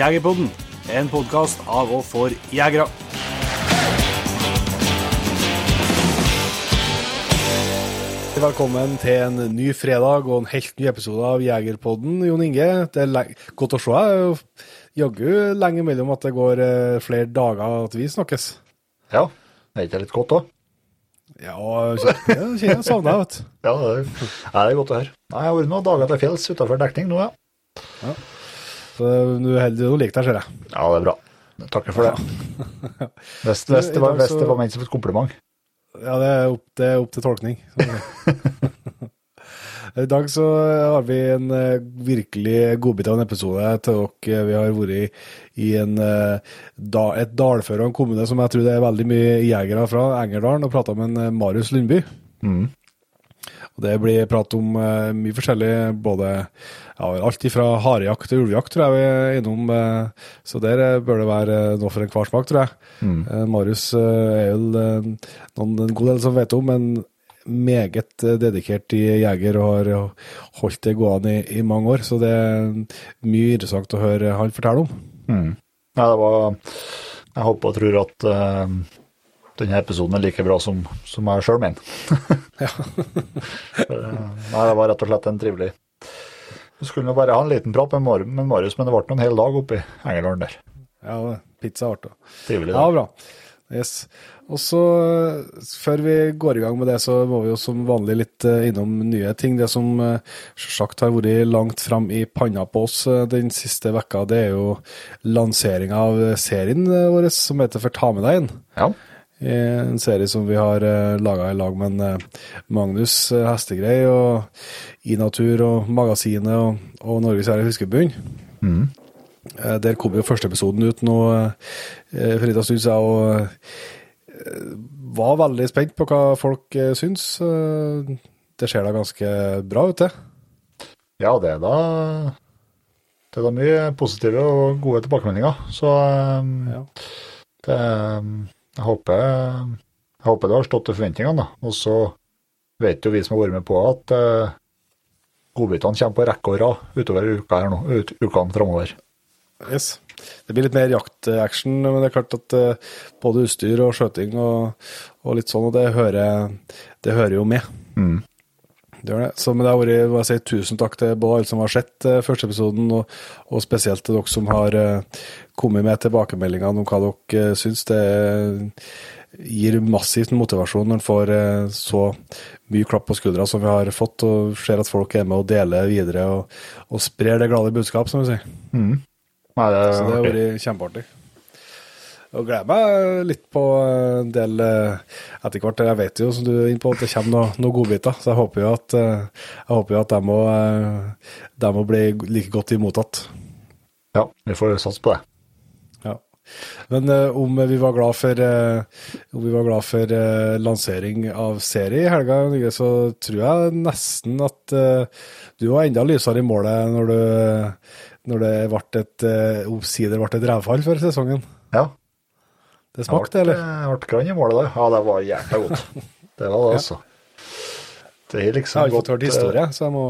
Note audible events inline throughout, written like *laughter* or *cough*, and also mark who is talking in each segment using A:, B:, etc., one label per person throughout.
A: Jegerpodden, en podkast av og for jegere. Velkommen til en ny fredag og en helt ny episode av Jegerpodden, Jon Inge. Det er godt å se deg. Jaggu lenge mellom at det går eh, flere dager at vi snakkes.
B: Ja, er ikke det litt godt òg?
A: Ja, kjenner jeg savner deg, vet du. *laughs*
B: Ja, det er, ja, det er godt å høre. Nei, Jeg har vært noen dager til fjells utenfor dekning nå, ja. ja.
A: Så du holder du liker deg, ser jeg.
B: Ja, det er bra. Jeg Takker for det. *laughs* Hvis, hvis, det, var, hvis det var ment som et kompliment.
A: Ja, det er opp, det er opp til tolkning. *laughs* I dag så har vi en eh, virkelig godbit av en episode til dere. Vi har vært i, i en, eh, da, et dalføre og en kommune som jeg tror det er veldig mye jegere fra, Engerdalen, og prata med en eh, Marius Lundby.
B: Mm.
A: Og Det blir prat om uh, mye forskjellig, både ja, alt fra harejakt til ulvejakt, tror jeg vi er innom. Uh, så der eh, bør det være noe for enhver smak, tror jeg.
B: Mm.
A: Marius er noen, en god del som vet om, men meget dedikert jeger og har holdt det gående i, i mange år. Så det er mye interessant å høre han fortelle om.
B: Mm. Ja, det var Jeg håper og tror at eh, denne episoden er like bra som, som jeg sjøl mener. Eh, *laughs* Nei, det var rett og slett en trivelig Vi skulle nå bare ha en liten prat med, Mar med Marius, men det ble en hel dag oppe i Engerdalen der.
A: Ja, pizza ble det.
B: Trivelig.
A: Ja, bra. Yes. Og så, før vi går i gang med det, så må vi jo som vanlig litt eh, innom nye ting. Det som eh, selvsagt har vært langt fram i panna på oss eh, den siste vekka, det er jo lanseringa av serien vår som heter For ta med deg inn.
B: Ja.
A: Eh, En serie som vi har uh, laga i lag med eh, Magnus eh, Hestegrei og I Natur og Magasinet og, og Norges Herre Fiskebund.
B: Mm.
A: Eh, Der kom jo første episoden ut nå eh, for en stund siden, og eh, var veldig spent på hva folk eh, syns. Eh, Det ser da ganske bra ut, det.
B: Ja, det er da Det er da mye positive og gode tilbakemeldinger. Så
A: Ja.
B: det jeg, håper, jeg håper det har stått til forventningene, da. Og så vet jo vi som har vært med på at uh, godbitene kommer på rekke og rad utover uka her nå, ut, ukene framover.
A: Yes. Det blir litt mer jaktaction, men det er klart at eh, både utstyr og skjøting og, og litt sånn, og det hører, det hører jo med.
B: Mm.
A: Det gjør det. Så men det har vært må jeg si, tusen takk til både alle som har sett eh, første episoden, og, og spesielt til dere som har kommet med tilbakemeldingene om hva dere uh, syns. Det gir massivt motivasjon når en får eh, så mye klapp på skuldra som vi har fått, og ser at folk er med og deler videre og, og sprer det glade budskap, som vi sier.
B: Mm. Nei, det
A: Så det har vært kjempeartig. Og gleder meg litt på en del eh, etter hvert. Jeg vet jo, som du er inne på, at det kommer noen noe godbiter. Så jeg håper jo at, eh, jeg håper jo at de må, eh, de må bli like godt imottatt.
B: Ja, vi får satse på det.
A: Men uh, om vi var glad for, uh, om vi var glad for uh, lansering av serie i helga, så tror jeg nesten at du var enda lysere i målet når, du, når det ble et omsider ble et rævfall for sesongen.
B: Ja.
A: Det smakte, eller?
B: Jeg ble grann i målet der. Ja, det var jækla godt. Det var det, *laughs* altså. Det er
A: Jeg
B: liksom
A: har ikke fått hørt historie, så jeg må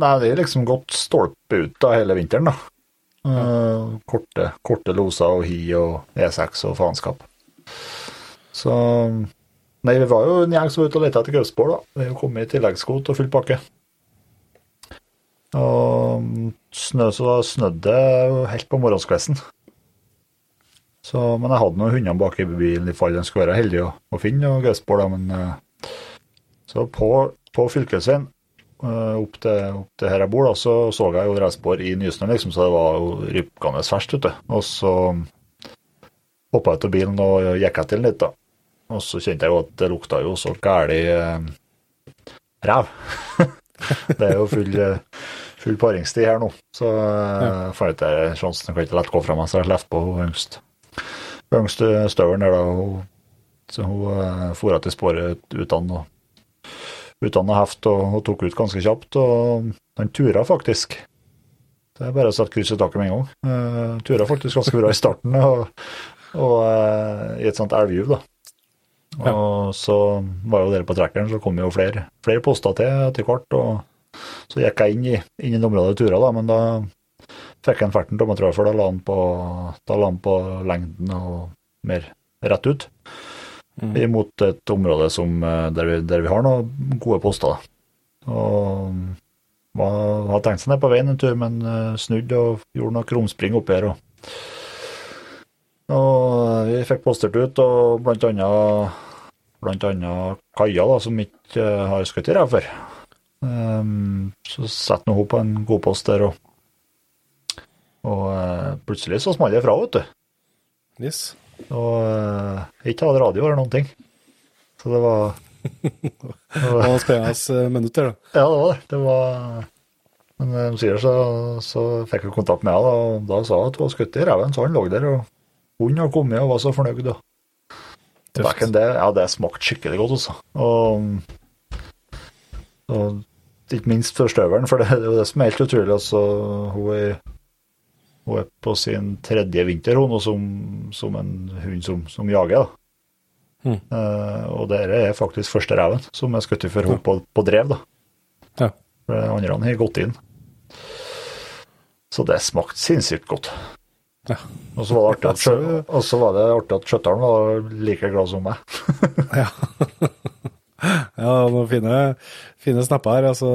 B: Nei, det har liksom gått stolpe ut av hele vinteren, da. Eh, korte, korte loser og hi og E6 og faenskap. Så Nei, vi var jo en gjeng som var ute og lette etter gaupspor, da. Vi kom i tilleggskvot og full pakke. Og snø så snødde det helt på morgenskvesten. Så, men jeg hadde noen hundene bak i bilen i fall en skulle være heldig å, finne noen da. Men eh, så på, på fylkesveien opp til, opp til her jeg bor, da, så så jeg jo Dressborg i Nysnø, liksom, så det var jo rykende ferskt ute. Og så hoppa jeg ut av bilen og gikk etter den litt, da. Og så kjente jeg jo at det lukta jo så gæli eh, ræv. *laughs* det er jo full, eh, full paringstid her nå, så ja. jeg fant ut at sjansen kan ikke lett gå fra meg, så jeg slapp på yngst, yngste støvelen der, da. Hun, så hun uh, fora til sporet uten å uten heft og, og tok ut ganske kjapt. Og han tura faktisk. Det er bare å sette kryss i taket med en gang. Uh, tura faktisk ganske bra i starten, og, og uh, i et sånt elvjuv, da. Ja. Og så var jo dere på trekkeren, så kom jo flere, flere poster til etter hvert. og Så gikk jeg inn i, inn i området tura, da, men da fikk en ferten av meg, tror jeg, for da la han på, han på lengden og mer rett ut. Mm. Imot et område som, eh, der, vi, der, vi, har noen gode poster. Og var, hadde tenkt seg ned på veien en tur, men snudd snudde og gjorde noe krumspring oppi her. Og, og vi fikk postert ut, og blant annet, blant annet Kaja, da, som ikke uh, har skutt i ræva før. Um, så setter hun på en god post der, og, og uh, plutselig så smalt det fra, vet du.
A: Yes.
B: Og uh, ikke hadde radio eller noen ting. Så det var *laughs*
A: Det var spennende minutter, da.
B: Ja, det var det. det var... Men omsider så, så fikk hun kontakt med henne, og da sa hun at hun var skutt i reven, så han lå der. og Hunden har kommet og var så fornøyd. Og. Det, ja, det smakte skikkelig godt, altså. Og, og ikke minst for støvelen, for det, det er jo det som er helt utrolig. altså, Hun er hun er på sin tredje vinter hun, og som, som en hund som, som jager. da. Mm. Uh, og dette er faktisk første reven som er skutt for henne på, på, drev. da. Ja. For andre har gått inn. Så det smakte sinnssykt godt. Ja. Og så var det artig at, var det artig at skjøtteren var like glad som meg. *laughs*
A: ja. ja, noen fine, fine snapper her. Altså,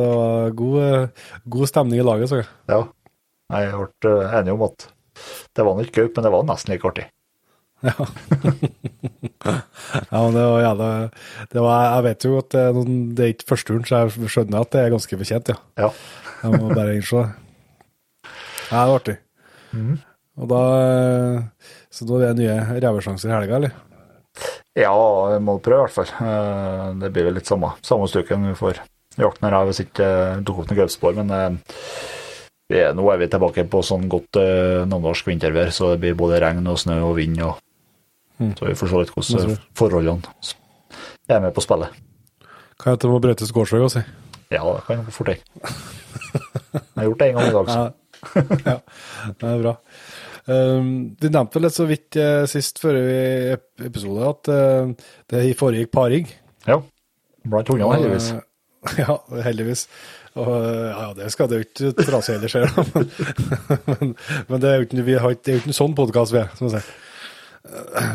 A: god, god stemning i laget, så jeg.
B: Ja. Jeg ble eh, enig om at det var ikke gaup, men det var nesten like artig.
A: Ja. *laughs* ja, men det var jævla det var, Jeg vet jo at det det er ikke første turen, så jeg skjønner at det er ganske fortjent, ja.
B: ja.
A: jeg må bare innse det. Ja, det var artig. Mm. Og da Så nå er det nye revesjanser i helga, eller?
B: Ja, jeg må prøve i hvert fall. Eh, det blir vel litt samme, samme stuken vi får jakten her hvis ikke dukker opp noen gaupespor, men er, nå er vi tilbake på sånn godt eh, nordnorsk vintervær, så det blir både regn og snø og vind. Og, mm. Så vi får se litt hvordan forholdene er med på spillet.
A: Hva heter det med brøytes gårdsvei å si?
B: Ja, det kan fort jeg. Jeg har gjort det en gang i dag, så. *laughs*
A: ja, det er bra. Um, du nevnte vel litt så vidt uh, sist før i episode at uh, det foregikk paring.
B: Ja. Blant hundene, heldigvis. *laughs*
A: ja, heldigvis. Og, ja, det skal det jo ikke trase heller skje, *laughs* men, men, har, det er jo ikke en sånn podkast vi er, som jeg sier.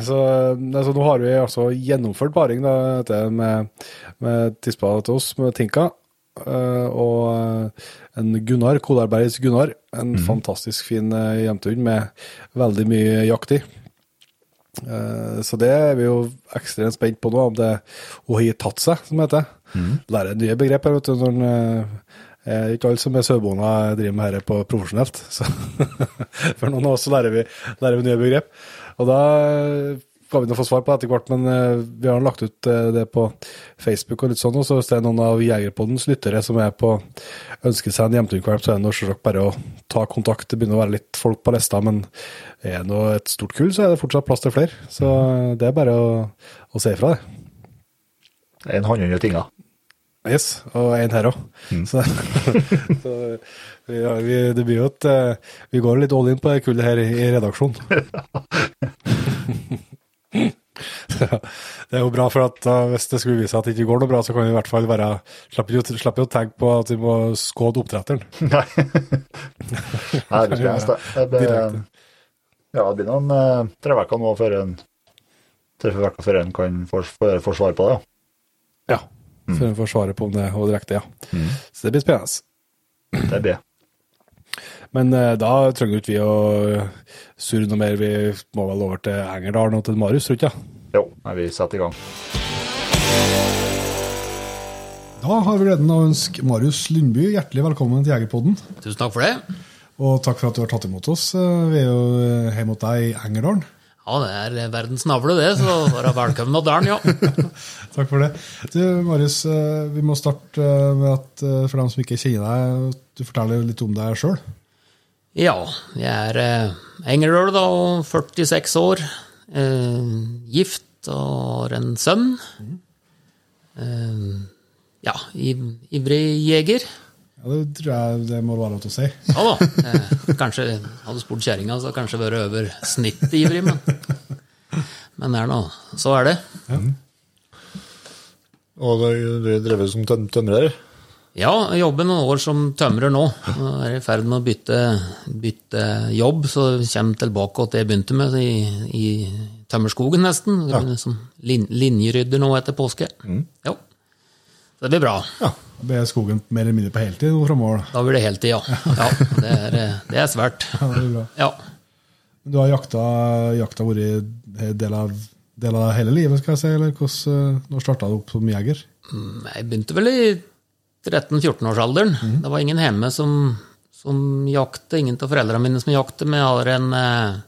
A: Så altså, nå har vi altså gjennomført paring da, med, med tispa til oss, med Tinka. Uh, og en Gunnar, Kolarbergs Gunnar. En mm. fantastisk fin uh, jentehund med veldig mye jakt i. Uh, så det er vi jo ekstremt spent på nå, om det hun har tatt seg, som det heter. Mm. Lære nye begrep her, vet du. Når det er ikke alle som er sauebonde driver med dette på profesjonelt. *laughs* Så for noen av oss lærer vi, lærer vi nye begrep. Og da skal vi nå få svar på det etter hvert, men uh, vi har lagt ut uh, det på Facebook og litt sånn. Og så hvis det er noen av Jegerpoddens lyttere som er på ønsker seg en hjemtunkvalp, så er det selvsagt bare å ta kontakt. Det begynner å være litt folk på lista, men er det et stort kull, så er det fortsatt plass til flere. Så uh, det er bare å, å se ifra, det.
B: En håndhund i tinga.
A: Yes, og en her òg. Mm. Så, *laughs* så vi, vi, det blir jo et Vi går litt all in på det kullet her i, i redaksjonen. *laughs* *laughs* det er jo bra, for at uh, hvis det skulle vise at det ikke går noe bra, så kan vi i hvert fall være Slipper jo å tenke på at vi må skåde oppdretteren. *laughs*
B: Nei. Nei, det blir spennende. Det ja, det blir noen uh, tre uker nå før en tre uker før en kan få, få svar på det.
A: Ja. Mm. Før en får svaret på om det er direkte, ja. Mm. Så det blir spennende.
B: Det blir
A: men uh, da trenger ikke vi å surre noe mer. Vi må vel over til Engerdalen og til Marius, tror du ikke?
B: Jo, vi setter i gang.
A: Da har vi gleden av å ønske Marius Lundby hjertelig velkommen til Jegerpodden.
C: Tusen takk for det.
A: Og takk for at du har tatt imot oss. Vi er jo hjemme hos deg i Engerdalen.
C: Ja, det er verdens navle, det, så være velkommen til dalen, ja. *laughs*
A: takk for det. Du, Marius, vi må starte med at for dem som ikke kjenner deg, du forteller litt om deg sjøl.
C: Ja, jeg er eh, Engerøl, da, 46 år. Eh, gift og har en sønn. Mm. Eh, ja, ivrig jeger.
A: Ja, Det tror jeg det må være lov til å si. *laughs*
C: Ja da. Eh, kanskje hadde spurt kjerringa, så kanskje vært over snittet ivrig, men Men er nå Så er det. Ja.
B: Og du drev som tømrer?
C: Ja, jeg jobber noen år som tømrer nå. Jeg er i ferd med å bytte, bytte jobb, så jeg kommer tilbake til det jeg begynte med i, i tømmerskogen, nesten. Ja. Som lin, linjerydder nå etter påske. Mm. Ja. Så det blir bra.
A: Ja. Da blir skogen mer eller mindre på heltid framover?
C: Da blir det heltid, ja. ja det, er, det, er, svært.
A: Ja, det blir bra.
C: Ja.
A: Du har jakta, jakta vært del av, del av hele livet, skal jeg si, eller hvordan, når starta du opp som jeger?
C: Mm, jeg begynte vel i 13-14-årsalderen. Mm. Det var ingen hjemme som, som jakte, ingen av foreldrene mine som jakte. Men jeg hadde, en, eh,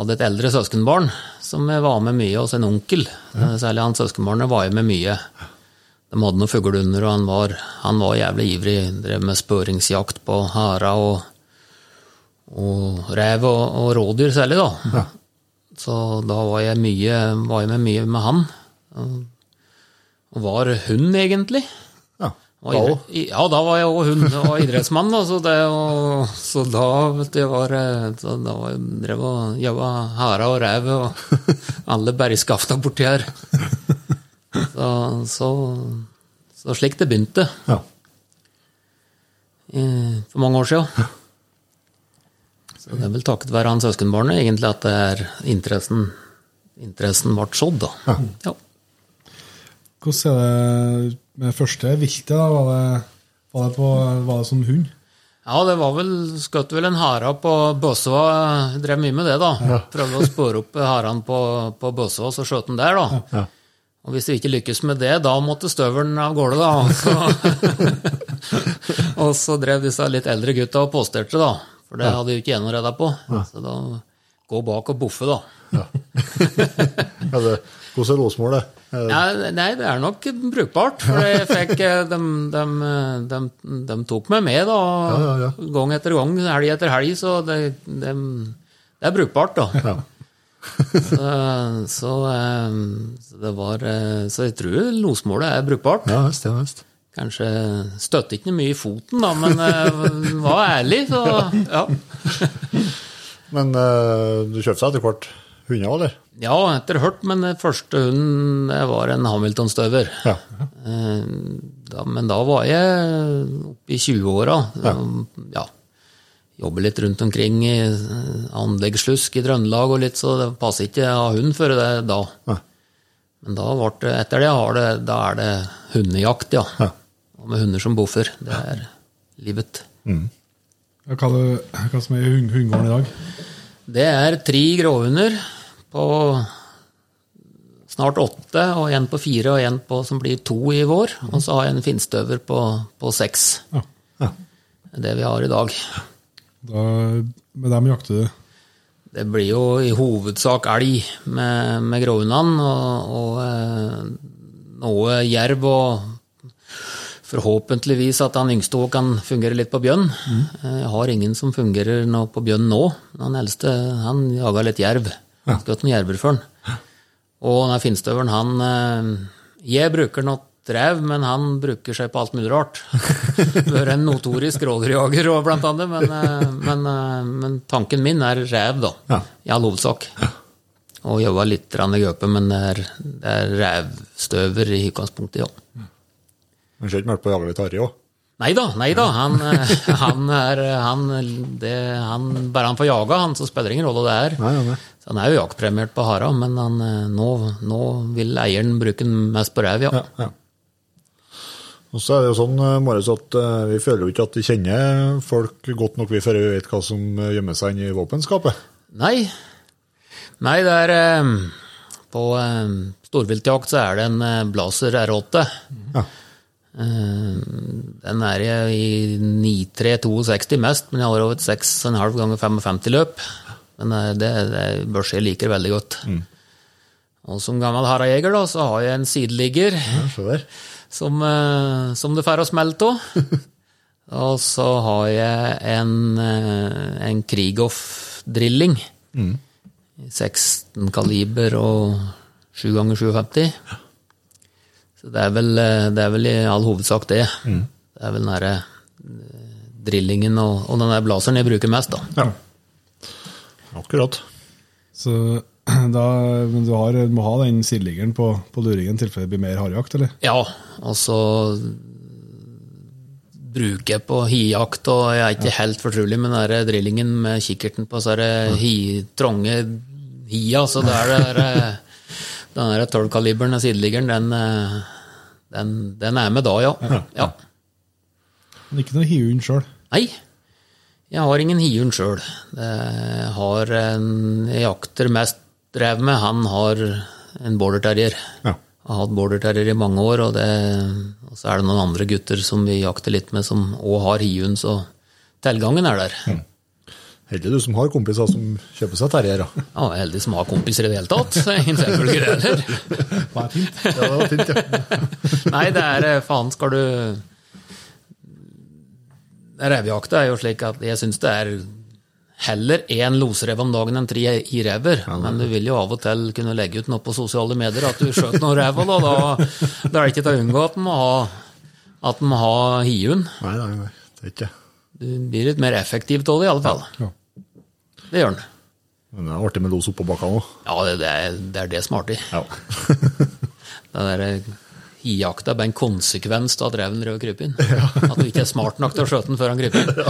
C: hadde et eldre søskenbarn som var med mye hos en onkel. Ja. Særlig han søskenbarnet var med mye. De hadde noen fuglehunder, og han var, han var, jævlig ivrig. Drev med spøringsjakt på hara og, og rev og, og, rådyr særlig, da. Ja. Så da var jeg, mye, var jeg med mye med han. Og var hund, egentlig.
B: Ja,
C: da òg? Ja, da var jeg òg hund. og idrettsmann, da. Så, det, og, så da vet du, var, så da var jeg drev og jaga hare og rev og alle bergskafta borti her. Så, så, så slik det begynte.
A: Ja.
C: For mange år siden. Så det er vel takket være han søskenbarnet egentlig at det er interessen, interessen ble sådd, da. Ja. ja.
A: Hvordan er det med første viltet? da? Var det, var det, på, var det som hund?
C: Ja, det var vel skjøt vel en hare på Båsøa. Drev mye med det, da. Ja. Prøvde å spore opp harene på, på Båsøa, så skjøt han der, da. Ja. Og hvis vi ikke lykkes med det, da måtte støvelen av gårde, da. Og så, *laughs* og så drev disse litt eldre gutta og posterte, da. For det hadde jo ikke jeg på. Ja. på. Så da gå bak og boffe, da. Ja. *laughs*
B: ja det, hvordan er låsmålet?
C: Ja, nei, det er nok brukbart. For jeg *laughs* fikk, de, de, de, de tok meg med da, ja, ja, gang etter gang, helg etter helg, så det, det er brukbart, da. Ja *laughs* så, så, så, det var eh, Så jeg tror losmålet er brukbart.
B: Ja, visst, ja, visst.
C: Kanskje støtte ikke mye i foten, da, men var ærlig, så ja. *laughs*
B: men du kjøpte seg etter hvert hunder, eller?
C: Ja, etter hørt, men den første hunden var en Hamilton-støver. Ja. Da, men da var jeg oppe i 20-åra. Ja. ja jobber litt rundt omkring i eh, anleggsslusk i Trøndelag og litt, så det passer ikke å ha hund før det da. Ja. Men da ble det, etter det, det, da er det hundejakt, ja. ja. Og med hunder som boffer. Det er livet. Mm.
A: Hva, det, hva som er i hundegården i dag?
C: Det er tre gråhunder på snart åtte, og en på fire og en på, som blir to i vår. Og så har jeg en finstøver på, på seks. Ja. Ja. Det vi har i dag.
A: Da, med dem jakter du?
C: Det blir jo i hovedsak elg med, med gråhundene, og, og eh, noe jerv og forhåpentligvis at han yngste òg kan fungere litt på bjørn. Mm. Jeg har ingen som fungerer på bjørn nå. Han eldste han jaga litt jerv. Ja. Skutt en jerver. Og den finstøvelen, han eh, Jeg bruker nok rev, men han bruker seg på alt mulig rart. *laughs* Vært en notorisk rådyrjager blant annet, men, eh, men, eh, men, tanken min er rev, da. Ja. I all hovedsak. Ja. Og jobba litt i gaupe, men det er, det er revstøver i utgangspunktet, ja.
B: Men ser ikke mørkt på å jage litt harry òg?
C: Nei da, nei da. Han, eh, han er han, det, han, Bare han får jaga, han, så spiller det ingen rolle det er. Nei, nei. Han er jo jaktpremiert på hara, men han, nå, nå, vil eieren bruke den mest på rev, ja. ja, ja.
B: Og så er det jo sånn, eh, Marius, at eh, vi føler jo ikke at vi kjenner folk godt nok vi før vi vet hva som eh, gjemmer seg inni våpenskapet.
C: Nei. Nei, det er På storviltjakt så er det en Blazer R8. Ja. Eh, Den er jeg i 9-3-62 mest, men jeg har over et 6,5 ganger 55 løp. Men eh, det, det børs jeg liker veldig godt. Og som gammel harajeger da, så har jeg en sideligger
B: ja,
C: som, eh, som det får å smelte av. *laughs* Og så har jeg en, en Krigoff-drilling. Mm. 16 kaliber og 7 ganger 57. Så det er, vel, eh, det er vel i all hovedsak det. Det er vel den derre eh, drillingen og, og den der blaseren jeg bruker mest, da.
B: Ja. Akkurat.
A: Så *clears throat* da, men du, har, du må ha den sideliggeren på, på luringen i tilfelle det blir mer harejakt, eller?
C: Ja, og så bruker jeg på hijakt, og jeg er ikke helt fortrolig med den drillingen med kikkerten på så er det hi, trange hia, så det er det der, *laughs* den der 12-kaliberen, sideliggeren, den, eh, den, den er med da, ja. ja.
A: Men ikke noe hiund sjøl.
C: Nei, jeg har ingen hiund sjøl. Jeg har en jeg jakter mest drev med, han har en border terrier.
B: Ja.
C: Har hatt border terrier i mange år, og, det, og så er det noen andre gutter som vi jakter litt med, som òg har hiund, så tilgangen er der.
B: Heldig du som har kompiser som kjøper seg terrier. da.
C: Ja, heldig som har kompiser i det hele tatt. Ingen selvfølge *laughs* det heller.
A: Er fint?
B: Ja, det var fint, ja. *laughs*
C: Nei, det er eh, faen skal du Revejakta er jo slik at jeg syns det er heller én losrev om dagen enn tre irever. Men du vil jo av og til kunne legge ut noe på sosiale medier at du skjøt noen rev, og da, da, er det ikke til å unngå at en må ha, at en må ha hiehund.
B: Nei, nei, nei, det er ikke det.
C: Du blir litt mer effektiv av det, i alle fall.
A: Ja.
C: Det gjør den.
B: Men det er artig med los oppå bakka òg.
C: Ja, det, det, er, det er det som er artig.
B: Ja. *laughs*
C: Det der hijakta er bare en konsekvens av at reven rød kryper inn. *laughs* At du ikke er smart nok til å skjøte den før han kryper inn. *laughs*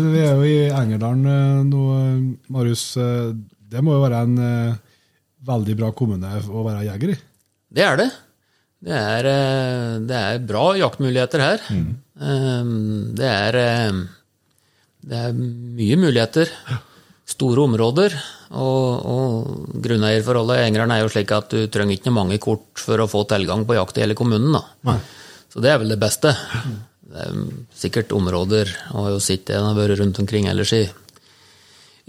A: Vi er jo i Engerdalen eh, nå, eh, Marius. eh, Det må jo være en eh, veldig bra kommune å være jeger i?
C: Det er det. Det er, eh, det er bra jaktmuligheter her. Mm. Det er, eh, det er mye muligheter. Store områder. Og, og grunneierforholdet i Engeren er jo slik at du trenger ikke mange kort for å få tilgang på jakt i hele kommunen. Så det er vel det beste. Det er sikkert områder, og har jo sett det når jeg har vært rundt omkring ellers i,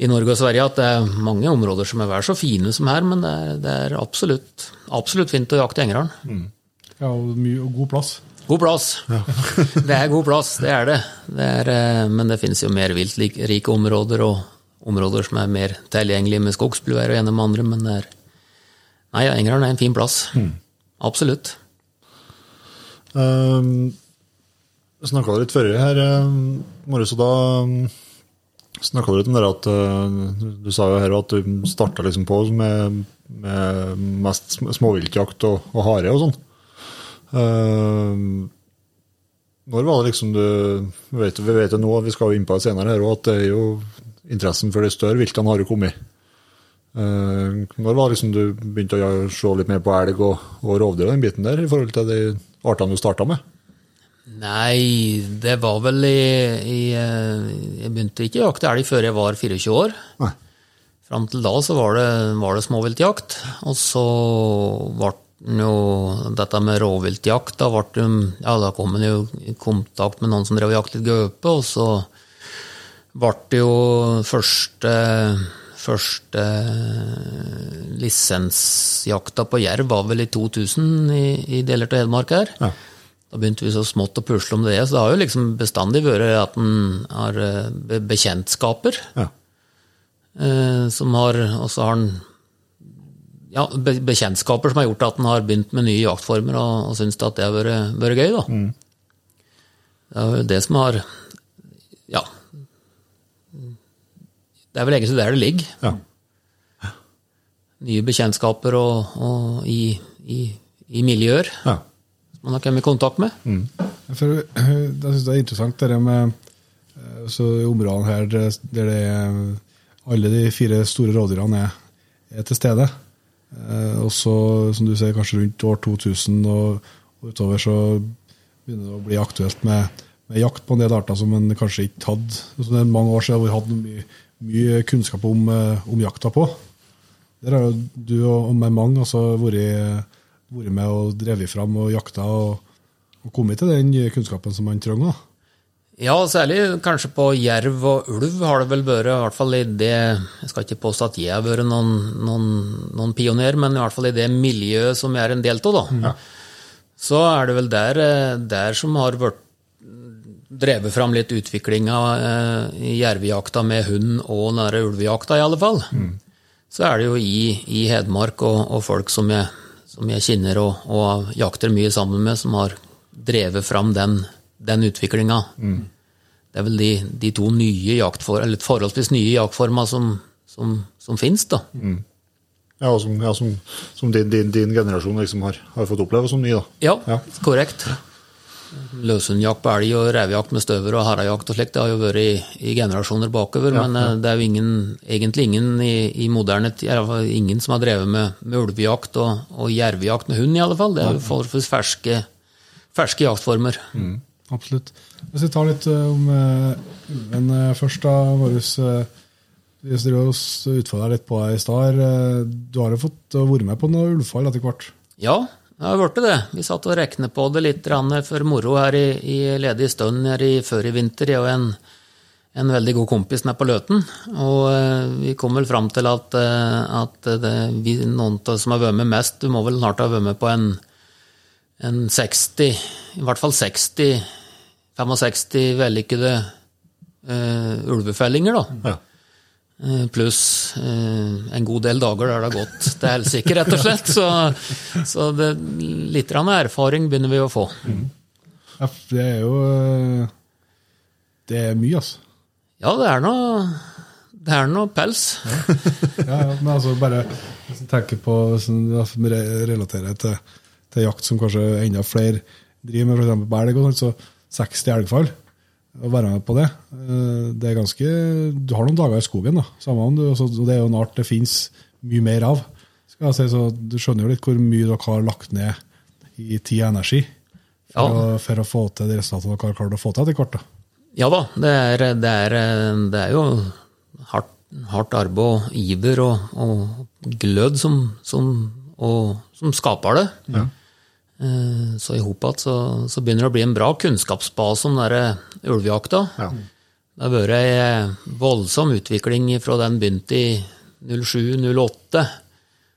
C: i Norge og Sverige, at det er mange områder som er vel så fine som her, men det er, det er absolutt, absolutt fint å jakte i Engerdalen.
A: Ja, og, mye, og god plass.
C: God plass. *laughs* det er god plass, det er det. det er, eh, men det finnes jo mer viltrike områder, og områder som er mer tilgjengelige med skogsbluer og gjennom andre, men det er Nei, Engerdalen er en fin plass. Absolutt.
B: Um, Snakka litt før her, um, Marius, og da um, snakka du litt om det at uh, Du sa jo her at du starta liksom på med, med mest sm- småviltjakt og, og hare og sånn. Um, når var det liksom du vet, vi vet jo nå, vi skal jo inn på det senere her, at det er jo interessen for de større viltene har jo kommet. Uh, når var det liksom du begynte å se litt mer på elg og, og rovdyr og den biten der, i forhold til de artene du starta med?
C: Nei, det var vel i, i eh, Jeg begynte ikke å jakte elg før jeg var 24 år.
B: Nei.
C: Fram til da så var det, var det småviltjakt. Og så ble jo dette med rovviltjakt. Da, ble ja, da kom en jo i kontakt med noen som drev og jaktet gaupe, og så ble det jo første Første lisensjakta på jerv var vel i 2000 i, i deler av Hedmark her.
B: Ja.
C: Da begynte vi så smått å pusle om det, så det har jo liksom bestandig vært at en har eh, be- bekjentskaper.
B: Ja.
C: Eh, som har, og så har han ja, be bekjentskaper som har gjort at han har begynt med nye jaktformer og, og syns at det har vært, vært gøy. da. Det er det som har Ja. Det er vel egentlig der det ligger.
B: Ja.
C: Nye bekjentskaper og, og i, i, i miljøer
B: ja.
C: man har kommet i kontakt med.
A: For, eh, jeg synes det er interessant det der med eh, så områdene her der det er alle de fire store rådyrene er, er til stede. Eh, Og så, som du sier, kanskje rundt år 2000 og, og utover så begynner det å bli aktuelt med, med jakt på en del arter som en kanskje ikke hadde som Det er mange år siden vi hadde mye, mye kunnskap om, eh, om jakta på. Der har jo du og og med mange altså vært vært med og drevet fram og jakta og, og kommet til den kunnskapen som man trenger. da.
C: Ja, særlig kanskje på jerv og ulv har det vel vært, i hvert fall i det Jeg skal ikke påstå at jeg har vært noen, noen, noen pioner, men i hvert fall i det miljøet som jeg er en del av, da. Så er det vel der, eh, der som har vært drevet fram litt utviklinga eh, i jervejakta med hund og nære ulvejakta, i alle fall. Så er det jo i, i Hedmark og, og folk som jeg, som jeg kjenner og, og jakter mye sammen med, som har drevet fram den, den utviklinga. Det er vel de, de to nye jaktfor, eller forholdsvis nye jaktformer som, som, som finnes, da.
B: Ja, som, ja, som, som din, din, din generasjon liksom har, har fått oppleve som ny, da.
C: Ja,
B: Ja.
C: korrekt. Løshundjakt på elg og revejakt med støver og harejakt og slikt, det har jo vært i, i generasjoner bakover, men eh, det er jo ingen, egentlig ingen i, i moderne ingen som har drevet med, med ulvejakt og, og jervejakt med hund, i alle fall. Det er jo forholdsvis ferske, ferske jaktformer.
A: Absolutt. Hvis vi tar litt eh, om uh, ulven eh, først, da, Marius. Oss utfordra litt på deg i stad. Du har jo fått vært med på noe ulvefall etter hvert.
C: Ja, det har blitt det. Vi satt og regnet på det litt for moro her i, i ledig stund her i, før i vinter. Jeg og en, en veldig god kompis nede på Løten. Og eh, vi kom vel fram til at, eh, at det, vi, noen av som har vært med mest, du må vel snart ha vært med på en, en 60, i hvert fall 60, 65 vellykkede uh, ulvefellinger, da.
B: Ja.
C: Eh, Pluss eh, en god del dager der det har gått til helsike, rett og slett. Så, så det, litt erfaring begynner vi å få.
A: Ja, det er jo uh, Det er mye, altså.
C: Ja, det er noe, det er noe pels.
A: Ja, ja, men altså bare tenker på sånn, ja, relaterer til, til jakt som kanskje enda flere driver med, f.eks. belg. elg, og sånt, så 60 elgfall. Å være med på det, eh, det er ganske Du har noen dager i skogen, da. Samme om du, og det er jo en art det fins mye mer av. Skal jeg si, så Du skjønner jo litt hvor mye dere har lagt ned i tid og energi for,
C: Ja.
A: å, for å få til det resultatet dere har klart å få til etter hvert.
C: Ja da, det er, det er, det er jo hardt, hardt arbeid og iver og, og glød som, som, og, som skaper det. Eh, Så i hop igjen så, så begynner det å bli en bra kunnskapsbase om den der ulvejakta.
B: Ja.
C: Det har vært ei voldsom utvikling fra den begynte i 07-08.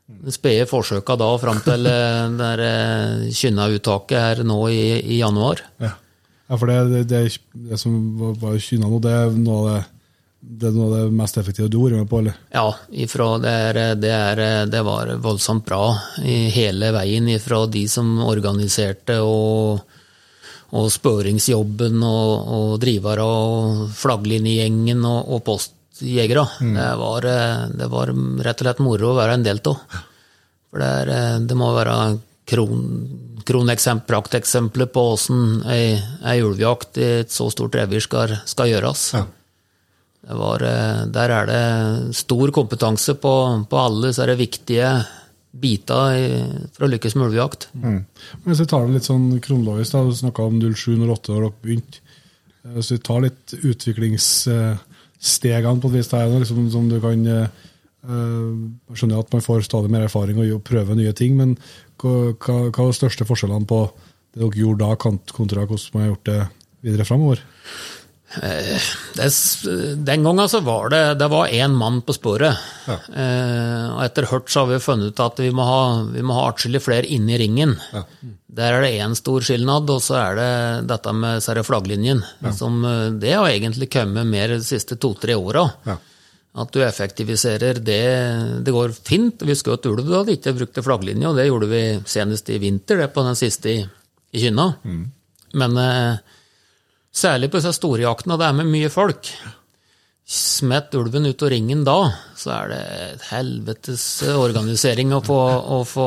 C: De spede forsøka da fram til eh, det eh, Kynna-uttaket her nå i, i januar.
A: Ja, ja for det, det, det, det som var, var kynna nå, det er noe av det, det er noe av det mest effektive du har vært med på, eller?
C: Ja, det, er, det, er, det var voldsomt bra hele veien ifra de som organiserte og, og spøringsjobben og, og drivere og flagglinjegjengen og, og postjegere. Det, var, det var rett og slett moro å være en del av. For det, er, det må være kron, prakteksempler på åssen ei, ei ulvejakt i et så stort revir skal, skal gjøres.
B: Ja.
C: Var, eh, der er det stor kompetanse på, på alle så er det viktige biter for å lykkes med ulvejakt.
A: Mm. Hvis vi tar det litt sånn kronologisk, da, du snakka om 07-08 da dere begynte. Hvis vi tar litt utviklingsstegene på et vis, der, er liksom som du kan eh, eh, Jeg skjønner at man får stadig mer erfaring og prøver nye ting, men hva, hva, er de største forskjellene på det dere gjorde da, kont- kontra hvordan man har gjort det videre framover?
C: Det, den gangen så var det det var én mann på sporet. Eh, og etter hvert så har vi funnet ut at vi må ha, vi må ha atskillig flere inne i ringen. Der er det én stor skilnad, og så er det dette med her flagglinjen. Som, eh, det har egentlig kommet mer de siste to-tre åra.
B: Ja.
C: At du effektiviserer det. Det går fint. Vi skjøt ulv da hadde ikke brukte flagglinje, og det gjorde vi senest i vinter, det på den siste i, i Kynna. Men eh, særlig på disse storjaktene, det er med mye folk. Smett ulven ut av ringen da, så er det et helvetes organisering å få, å få,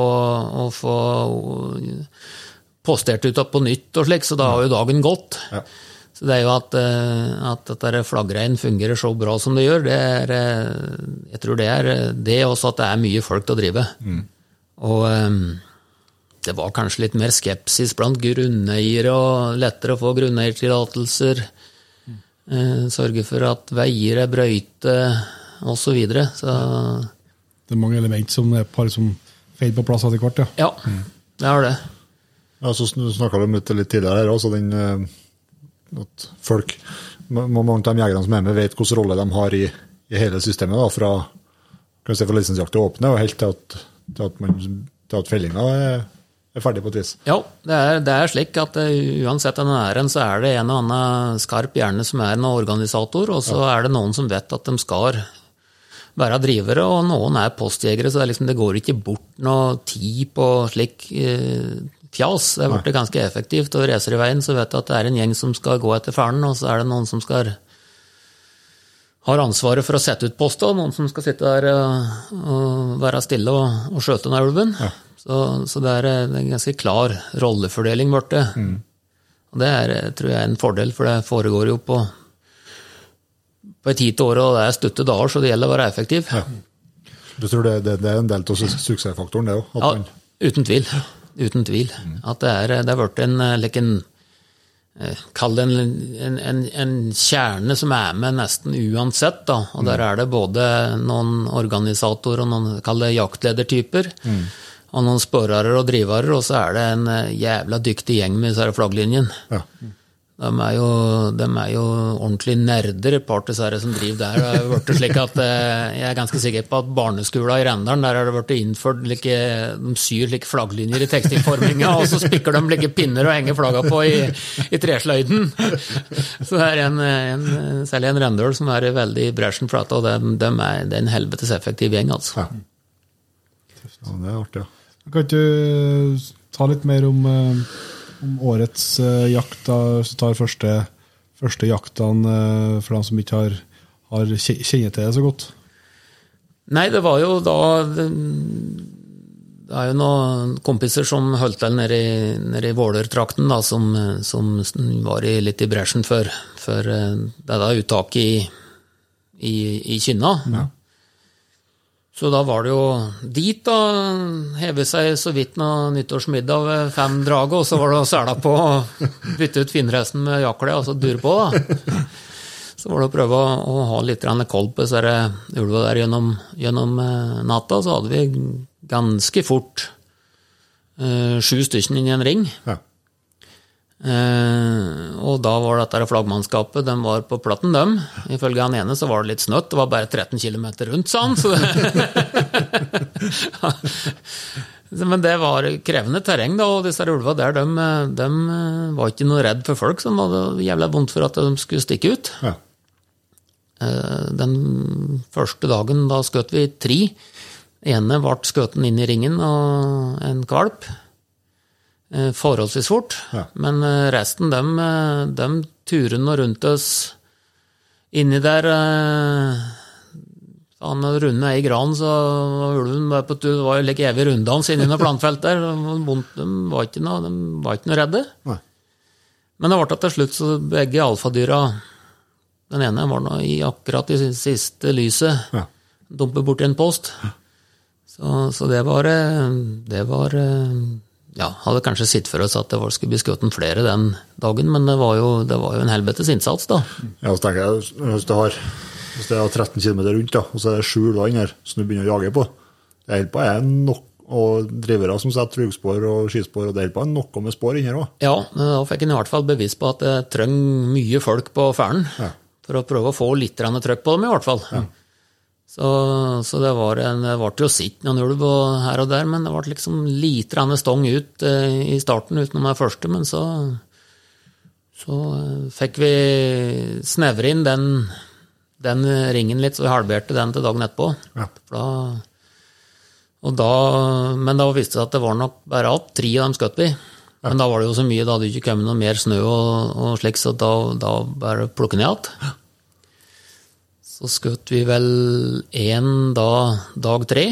C: å få postert ut på nytt og slik, så da har jo dagen gått.
B: Ja.
C: Så det er jo at, eh, at dette flaggreien fungerer så bra som det gjør, det er eh, Jeg tror det er det også at det er mye folk til å drive. Og eh, det var kanskje litt mer skepsis blant grunneiere, og lettere å få grunneiertillatelser. Eh, Sørge for at veier er brøyte, osv. Så, videre. så
A: Det er mange element som er par som fader på plass etter hvert. ja.
C: ja. Det er det.
B: Ja, så snakka du om det litt tidligere her også, den eh, at folk Mange av de jegerne som er med, vet hvilken rolle de har i, i hele systemet. da, Fra, kan si, fra lisensjakt til åpne og helt til at, til at, man, til at fellinga er, er ferdig på et vis.
C: Ja, det er, det er slik at eh, uansett en, så er det en og annen skarp hjerne som er en organisator, og så er det noen som vet at de skal være drivere, og noen er postjegere, så det, liksom, det går ikke bort noe tid på slik eh, fjas. Det har blitt ganske effektivt, og racer i veien så vet du at det er en gjeng som skal gå etter faren, og så er det noen som skal har ansvaret for å sette ut posta, noen som skal sitte der og, og være stille og, og skjøte den ulven. Så, så det, er, en ganske klar rollefordeling borte. Og det er, tror jeg er en fordel, for det foregår jo på på en tid til året, og det er støtte dager, så det gjelder å være effektiv. Ja,
B: Du tror det, det, det er en del av suksessfaktoren, det òg.
C: uten tvil. Uten tvil. At det er, det er blitt en, eh, like en eh, Kall det en, en, en, en kjerne som er med nesten uansett. Da. Og der er det både noen organisatorer og noen kall det jaktledertyper. Og noen sporere og drivere, og så er det en eh, jævla dyktig gjeng med disse flagglinjene.
B: Ja.
C: De er, jo, de er jo ordentlig nerder, et par av disse som driver der. Det har vært slik at eh, Jeg er ganske sikker på at barneskolen i Rendalen der har det blitt innført like, De syr like flagglinjer i tekstilforminga, og så spikker de like pinner og henger flagga på i, i tresløyden. Så det er en, en, særlig en Rendøl som er veldig i bresjen for dette, og de, de er, det er en helvetes effektiv gjeng, altså.
B: Ja, det er artig, ja.
A: Kan ikke du ta litt mer om, eh, om årets eh, jakt, da, hvis du tar første, første jaktene eh, for dem som ikke har, har kjenner til det så godt?
C: Nei, det var jo da Det er jo noen kompiser som holdt til nede i, nede i Våler-trakten, som, som var i, litt i bresjen for, for det da uttaket i, i, i Kynna. Så da var det jo dit, da. Heve seg så vidt noe nyttårsmiddag ved fem draget, og så var det å sæla på og bytte ut finresten med jakle, og så dure på, da. Så var det å prøve å, ha litt koll på disse ulva der gjennom, gjennom eh, natta. Så hadde vi ganske fort eh, sju stykker inn i en ring.
B: Ja.
C: Eh, og da var dette flaggmannskapet de var på platten, dem. Ifølge han ene så var det litt snøtt, det var bare 13 km rundt, sa han. Så *laughs* Men det var krevende terreng, da, og disse ulva der, de, de var ikke noe redd for folk, de hadde jævla vondt for at de skulle stikke ut.
B: Ja.
C: Eh, Den første dagen da skjøt vi tre. ene ble skutt inn i ringen og en kvalp. Eh, Forholdsvis fort.
B: Ja.
C: Men eh, resten, dem, eh, dem nå rundt oss inni der. Han runde ei gran, så var ulven var på tur. Det var jo like evig runddans inni noe plantefelt der. De var ikke noe, de var ikke noe redde.
B: Nei.
C: Men det ble til slutt så begge alfadyra Den ene var nå i akkurat i siste lyset.
B: Ja.
C: Dumpet borti en post. Så, så det var Det var Ja, hadde kanskje sett for oss at det var, skulle bli skutt flere den dagen, men det var jo, det var jo en helvetes innsats, da.
B: Ja, så tenker jeg, hvis det har, hvis det er 13 km rundt, da, og så er det sju inni her som du begynner å jage på Det holder på er nok og drivere som setter rugspor og skispor, og det holder på noe med spor inni her òg.
C: Ja, da fikk en i hvert fall bevis på at det trenger mye folk på ferden.
B: Ja.
C: For å prøve å få litt trøkk på dem, i hvert fall. Så, så det var en, ble jo sitt noen ulv og her og der, men det ble liksom lite grann stong ut eh, i starten utenom den første, men så så eh, fikk vi snevre inn den, den ringen litt, så vi halverte den til dagen etterpå.
B: Ja.
C: Da, og da, men da viste det seg at det var nok bare alt tre av dem skjøt vi. Men da var det jo så mye, da hadde det ikke kommet noe mer snø og, og slik, så da, da bare plukke ned igjen. Så skjøt vi vel én da, dag tre,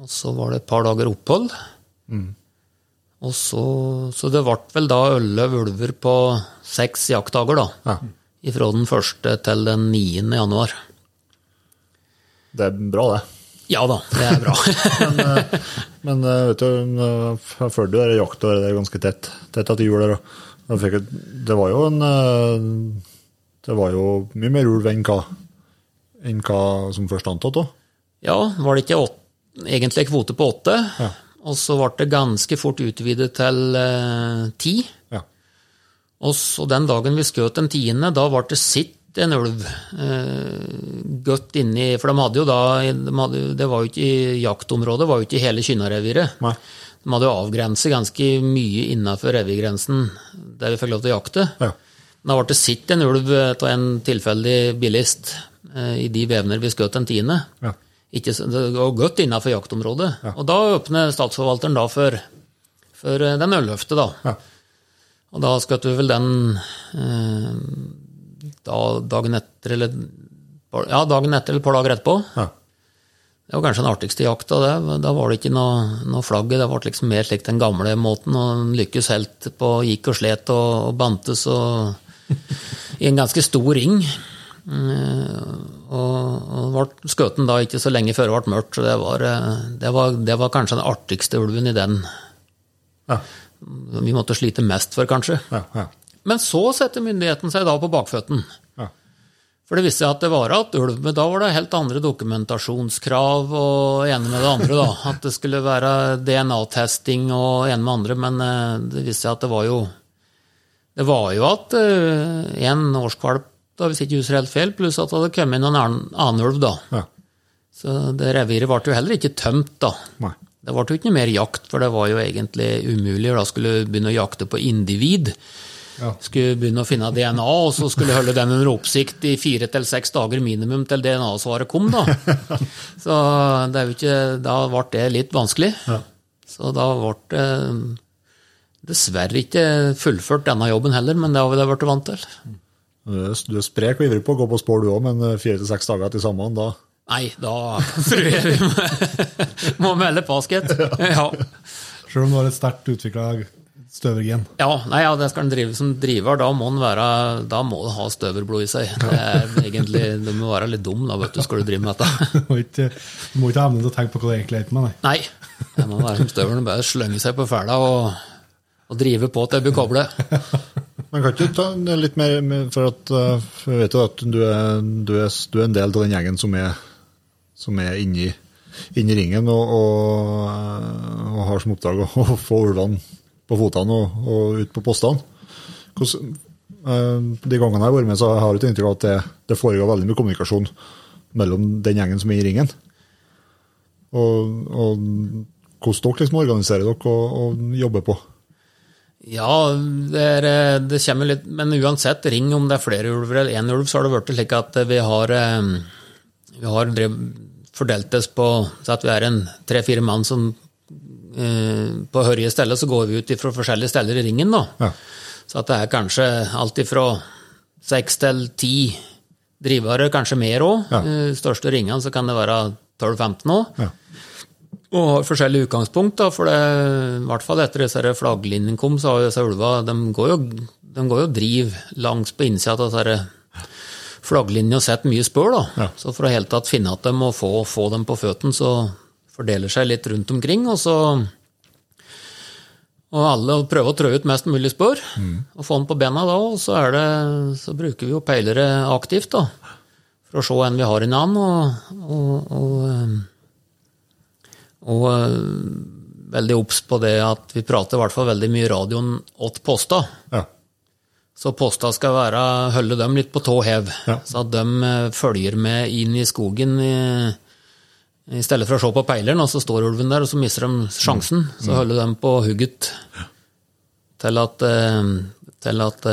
C: og så var det et par dager opphold. Og så, så det ble vel da elleve ulver på seks jaktdager, da.
B: Ja.
C: Fra den første til den 9. januar.
B: Det er bra, det.
C: Ja da, det er bra. *laughs*
B: Men, eh, men eh, vet du, jeg følte jo jaktåret der ganske tett, tett etter jul. Det var jo en eh, Det var jo mye mer ulv enn hva, enn hva som først antatt òg.
C: ja, var det ikke åt, egentlig kvote på åtte?
B: Ja.
C: og så ble det ganske fort utvidet til eh, ti.
B: Ja.
C: Og så den dagen vi skjøt den tiende, da ble det sitt en ulv eh, godt inni For de hadde jo da de hadde, Det var jo ikke i jaktområdet, det var jo ikke i hele Kynnareviret. De hadde jo avgrenset ganske mye innafor revirgrensen der vi fikk lov til å jakte.
B: Ja.
C: Da ble det sitt en ulv av en tilfeldig bilist eh, i de vevner vi skjøt den tiende.
B: Ja.
C: Ikke, var godt innafor jaktområdet. Og da åpner statsforvalteren da for, for eh, den ølhøfte, da.
B: Ja.
C: Og da skjøt vi vel den eh, da, dagen etter, eller Ja, dagen etter eller et par dager etterpå.
B: Ja.
C: Det var kanskje den artigste jakta. Det. Da var det ikke noe, noe flagg. Det ble liksom mer slik den gamle måten. og en lykkes helt på gikk og slet og, og bantes og i en ganske stor ring. Eh, Og, og skjøt den da ikke så lenge før det ble mørkt, så det var, eh, det var, det var kanskje den artigste ulven i den.
B: Ja.
C: Vi måtte slite mest for, kanskje.
B: Ja. Ja.
C: Men så setter myndigheten seg da på bakføtten. For det viste seg at det var at ulv, men da var det helt andre dokumentasjonskrav og ene med det andre. da. At det skulle være DNA-testing og ene med andre, men eh, det viste seg at det var jo Det var jo at en årskvalp, da, hvis ikke husker helt feil, pluss at det hadde kommet inn en annen, annen ulv, da.
B: Ja.
C: Så det reviret ble jo heller ikke tømt, da.
B: Nei.
C: Det ble jo ikke noe mer jakt, for det var jo egentlig umulig. Da skulle du begynne å jakte på individ.
A: Ja.
C: Skulle begynne å finne DNA, og så skulle holde den under oppsikt i fire til seks dager minimum til DNA-svaret kom, da. *laughs* Så det er jo ikke Da ble det litt vanskelig. Så da ble det dessverre ikke fullført denne jobben heller, men det har vi da blitt vant til.
B: Du er, sprek og ivrig på å gå på spår du òg, men eh, fire til seks dager til sammen, da
C: Nei, da tror jeg vi må, *laughs* må melde basket. *laughs* Ja.
A: Selv om du har et sterkt utvikla støvergen.
C: Ja, nei, ja, det skal en drive som driver. Da må en være, da må det ha støverblod i seg. Det er egentlig, Du må være litt dum da, vet du, skal du drive med dette. *laughs*
A: Du må ikke, du må ikke ha evnen til å tenke på hva det egentlig er med, deg.
C: Nei, det må være som støvelen, bare slenge seg på fæla og, og drive på til jeg blir koblet.
B: Men kan ikke ta litt mer For at eh, jeg vet jo at du er, du, er, du er en del av den gjengen som er, som er inni, inni ringen og, og, og har som oppdrag å, få ulvene på fotene og, og ut på postene. Hvordan, eh, de gangene jeg har vært med, så har jeg et inntrykk av at det, det foregår veldig mye kommunikasjon mellom den gjengen som er i ringen. Og, og hvordan dere liksom organiserer dere og, og jobber på.
C: Ja, det, er, eh, det kommer litt Men uansett, ring om det er flere ulver eller én ulv, så har det blitt slik at vi har, eh, vi har drev, fordelt oss på så at vi er en tre-fire mann som eh, På hørige steder så går vi ut fra forskjellige steder i ringen, da.
B: Ja.
C: Så at det er kanskje alt ifra seks til ti drivere, kanskje mer òg.
B: Ja.
C: Største ringene så kan det være 12-15 òg.
B: Ja.
C: Og har forskjellige utgangspunkt, da, for det, i hvert fall etter disse flagglinjene kom, så har disse ulva de går jo, de går jo driv langs på innsida av disse flagglinjene og setter mye spør.
B: Ja.
C: Så for å helt tatt finne at dem og få, få dem på føttene, så fordeler seg litt rundt omkring. Og så og alle prøver å trø ut mest mulig spør og få den på bena da, og så, er det, så bruker vi jo peilere aktivt da, for å se en vi har i navn, og, og, og og øh, veldig obs på det at vi prater i hvert fall veldig mye i radioen åt posta.
B: Ja.
C: Så posta skal være, holde dem litt på tå hev,
B: Ja.
C: så at de øh, følger med inn i skogen i, i stedet for å se på peileren, og så står ulven der, og så mister de sjansen. Så holder de på hugget til at, øh, til at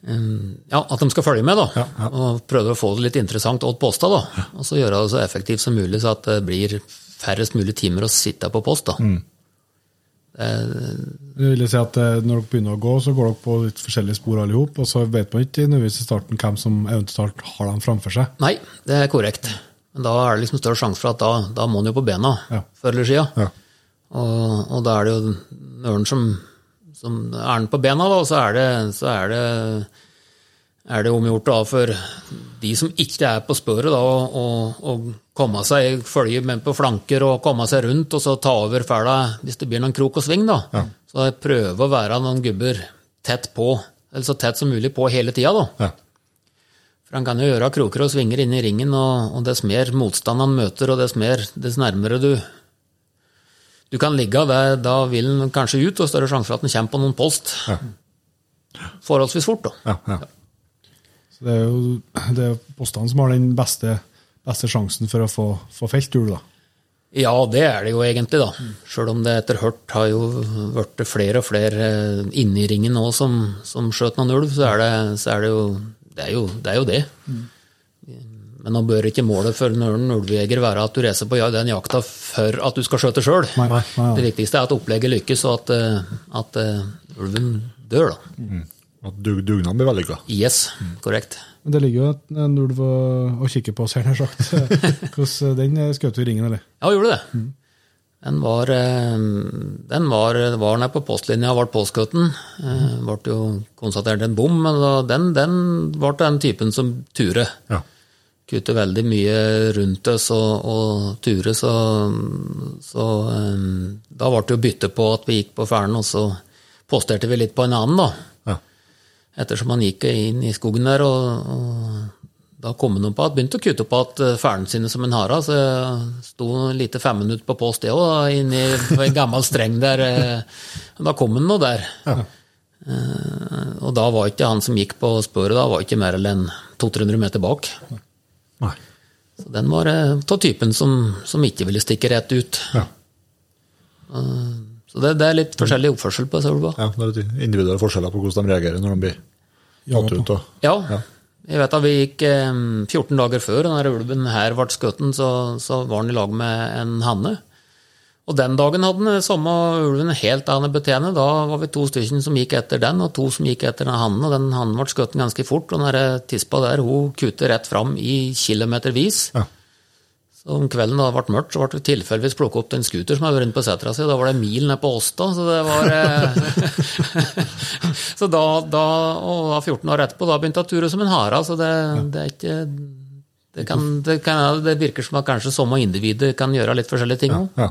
C: ja, at de skal følge med, da. Og prøve å få det litt interessant åt posta, da. Og så gjøre det så effektivt som mulig, så at det blir færrest mulig timer å sitte på post, da.
A: Det vil si at eh, Når dere begynner å gå, så går dere på litt forskjellige spor alle sammen, og så vet man ikke nødvendigvis i starten hvem som eventuelt har dem framfor seg.
C: Nei, det er korrekt. Men da er det liksom større sjanse for at da, da må en jo på bena
A: Ja.
C: før eller siden.
B: Ja.
C: Og, og da er det jo ørnen som, som Er den på bena, da, så er det, så er det, er det omgjort da for de som ikke er på spøret, da, å, komme seg, følge med på flanker og komme seg rundt, og så ta over fæla hvis det blir noen krok og sving. da. Så jeg prøver å være noen gubber tett på, eller så tett som mulig på hele tida.
B: Ja.
C: For han kan jo gjøre kroker og svinger inn i ringen, og, og dess mer motstand han møter, og dess, mer, dess nærmere du Du kan ligge der, da vil den kanskje ut, og større sjanse for at den kommer på noen post. Forholdsvis fort, da.
B: Ja, ja.
A: Så det er jo det er postene som har den beste, beste sjansen for å få, få felt ulv, da.
C: Ja, det er det jo egentlig, da. Sjøl om det etter hvert har jo blitt flere og flere inni inne i ringen nå som, som skjøt noen ulv, så er det, så er det jo det. Er jo, det er jo det. Men nå bør ikke målet for en ulvejeger være at du reiser på den jakta for at du skal skjøte sjøl. Det viktigste er at opplegget lykkes, og at, eh, at eh, ulven dør, da.
B: At dug, dugnaden blir vellykka.
C: Yes, korrekt.
A: Men det ligger jo en ulv å, kikke på, oss her, nær sagt. Hvordan den eh, skjøt du i ringen, eller?
C: Ja, gjorde det. Den var, den var, var nede på postlinja og ble påskutt. Ble jo konstatert en bom, men den, den ble den typen som turer.
B: Ja.
C: Kutte veldig mye rundt oss og, og Ture, så, så um, da ble det jo bytte på at vi gikk på ferden, og så posterte vi litt på en annen, da.
B: Ja.
C: Ettersom han gikk inn i skogen der, og, og da kom han på at, begynte å kutte opp igjen ferden sine som en hare. Så jeg sto lite fem minutter på post, det òg, inni en gammel streng der. eh, Da kom han nå der. Eh, Og da var ikke han som gikk på sporet, da var ikke mer enn 200-300 meter bak.
B: Nei.
C: Så den var eh, av typen som, som ikke ville stikke rett ut.
B: Ja.
C: Eh, Så det, det er litt forskjellig oppførsel på disse ulvene.
B: ja, det er litt individuelle forskjeller på hvordan de reagerer når de blir
A: jatt
B: ut. Og,
C: Ja.
B: Ja.
C: Jeg vet at vi gikk eh, 14 dager før denne ulven her ble skutt, så, så var han i lag med en hanne. Og den dagen hadde den samme ulven helt annet betjene. Da var vi to stykker som gikk etter den, og to som gikk etter den hannen. Og den hannen ble skutt ganske fort, og den tispa der hun kutte rett fram i kilometervis.
B: Ja.
C: Så om kvelden da det ble mørkt, så ble vi tilfeldigvis plukket opp den en scooter som hadde vært på setra si, da var det mil ned på Åsta, så det var eh, *laughs* Så da, da, og da 14 år etterpå, da begynte jeg å ture som en hare, så det, det er ikke det, kan, det, kan, det virker som at kanskje samme individet kan gjøre litt forskjellige ting òg.
B: ja.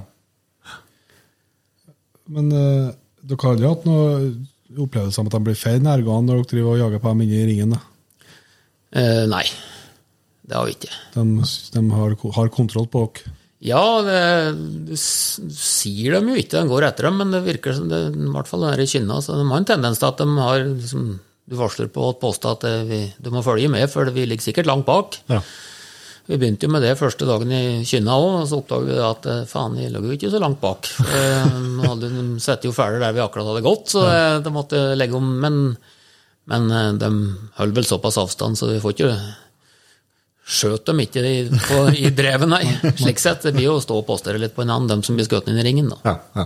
A: Men uh, dere har aldri hatt noe opplevelse om at de blir feil nærgående når dere driver og jager på dem inne i ringen? da?
C: Eh, nei, det har vi ikke.
A: De, de har, har kontroll på dere?
C: Ja, det, du sier dem jo ikke, de går etter dem, men det virker som det, i hvert fall er i kynna, så de har en tendens til at de har liksom, Du varsler på å påstå at eh, vi, du må følge med, for vi ligger sikkert langt bak.
B: Ja.
C: Vi begynte jo med det første dagen i Kynna òg, og så oppdaget vi at eh, faen, vi lå jo ikke så langt bak. Vi De hadde de jo ferdig der vi akkurat hadde gått, så eh, de måtte legge om. Men, men eh, de holdt vel såpass avstand, så vi får ikke Skjøt dem ikke i, på, i drevet, nei. *laughs* Slik sett. Det blir jo å stå og postere litt på en annen, dem som blir skutt inn i ringen, da.
B: Ja, ja.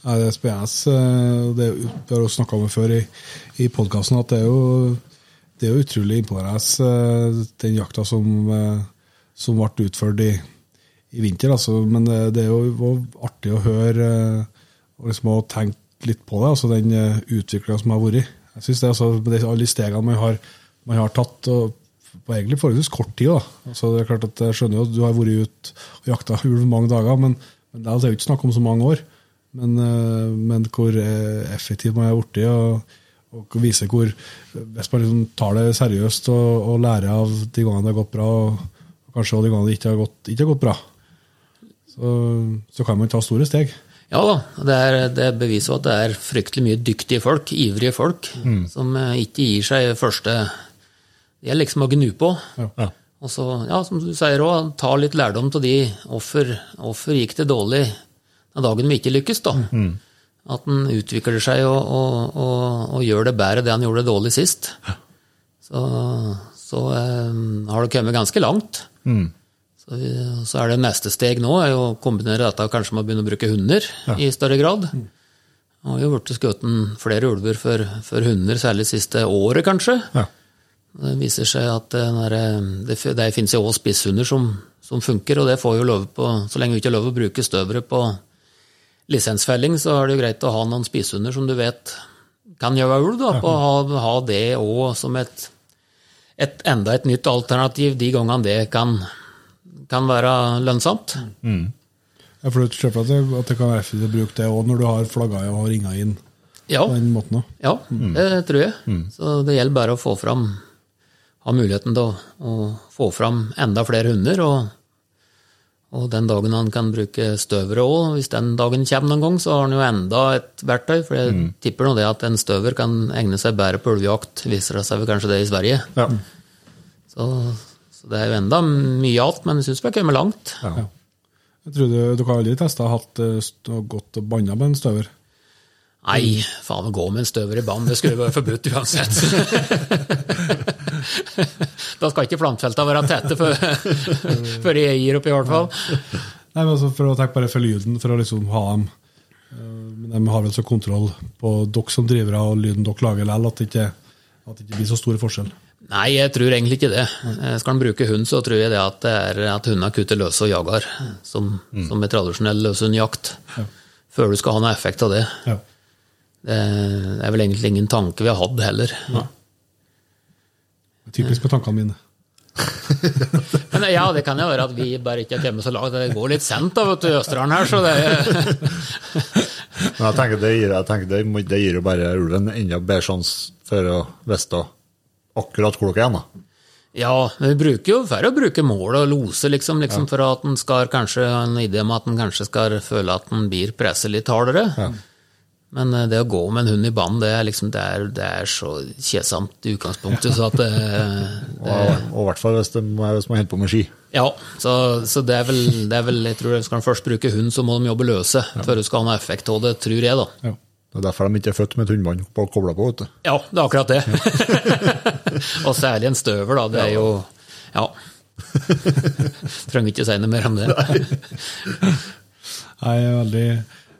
A: Ja, det eh, vi har jo snakka om før i, i podkasten, at det er jo det er jo utrolig imponerende, eh, den jakta som, eh, som ble utført i, i vinter. Altså. Men det, det er jo artig å høre og liksom å tenke litt på det, altså den utviklinga som har vært. Jeg synes det altså, det, Alle de stegene man har, man har tatt og på egentlig forholdsvis kort tid. da. Altså, det er klart at Jeg skjønner jo at du har vært ute og jakta ulv mange dager, men, men det er jo ikke snakk om så mange år. Men, eh, men hvor eh, effektiv man er blitt, og, og vise hvor Hvis man liksom tar det seriøst og, og lærer av de gangene det har gått bra, og, og kanskje også de gangene det ikke har gått, ikke har gått bra, så, så kan man ta store steg.
C: Ja da, det, er, det beviser jo at det er fryktelig mye dyktige folk, ivrige folk, som eh, ikke gir seg første Det er liksom å gnu på.
B: Ja.
C: Og så, ja, som du sier òg, ta litt lærdom av de offer. Offer gikk det dårlig den dagen vi ikke lykkes, da. At en utvikler seg og, og, og, og gjør det bedre det han gjorde dårlig sist. Så, så um, har det kommet ganske langt. Så, så er det neste steg nå er å kombinere dette kanskje med å begynne å bruke hunder i større grad. Det har jo blitt skutt flere ulver for, for hunder, særlig siste året, kanskje.
B: Ja.
C: Det viser seg at den det, det finnes jo også spisshunder som, som funker, og det får jo lov på, så lenge vi ikke har lov å bruke støvere på lisensfelling, så er det jo greit å ha noen spisshunder som du vet kan gjøre ulv, da, å ha, ha det òg som et, et, enda et nytt alternativ de gangene det kan, kan være lønnsomt.
A: Ja, for du ser for deg at, det- kan være effektivt å bruke det òg når du har flagga og ringa inn
C: Ja,
A: på den måten òg.
C: ja det tror jeg. Så det gjelder bare å få fram ha muligheten til å, å få fram enda flere hunder. Og, og den dagen han kan bruke støvere òg, hvis den dagen kommer noen gang, så har han jo enda et verktøy. For jeg tipper nå det at en støver kan egne seg bedre på ulvejakt, viser det seg vel kanskje det i Sverige.
B: Ja.
C: Så, så det er jo enda mye alt, men jeg syns vi har kommet langt.
A: Jeg tror du, Dere har aldri testa hatt eh, gått og banna med en støver?
C: Nei, faen å gå med en støver i banen, det skulle vært være forbudt uansett. da skal ikke plantfelta være tette før, før jeg gir opp, i hvert fall.
A: Nei, men altså For å tenke bare for lyden, for å liksom ha dem eh, Men de har vel så kontroll på dere som drivere og lyden dere lager likevel, at, at det ikke blir så stor forskjell.
C: Nei, jeg tror egentlig ikke det. Eh, Skal han bruke hund, så tror jeg det at, det er at hundene kutter løs og jager, som, som med tradisjonell løshundjakt. Før du skal ha noe effekt av det.
A: Ja.
C: Det er vel egentlig ingen tanke vi har hatt heller.
A: Typisk med tankene mine. *laughs*
C: Men ja, det kan jo være at vi bare ikke har kommet så langt. Det går litt sent da, vet du, i Østerdalen her, så det *laughs*
B: Men jeg tenker det gir, jeg tenker det, det gir jo bare ulven enda bedre sjanse for å vite akkurat hvor dere er. da.
C: Ja, vi bruker jo færre å bruke mål og lose, liksom, liksom for at en skal kanskje ha en idé om at en kanskje skal føle at en blir presset litt hardere. Men eh, det å gå med en hund i banen, det er liksom, det er, det er så kjesamt i utgangspunktet, så at *laughs* det, det
B: Og, i hvert fall hvis, hvis man holder på med ski.
C: Ja, så, så det, er vel, det er vel Jeg tror skal de først bruke hund, så må de jobbe løse før du skal ha noe effekt av det, tror jeg, da.
A: Ja.
B: Det er derfor de ikke er født med et hundebånd på kobla på. vet du.
C: Ja, det er akkurat det. *laughs* og særlig en støver, da. Det er jo Ja. *laughs* Trenger ikke si noe mer om det.
A: Nei, veldig,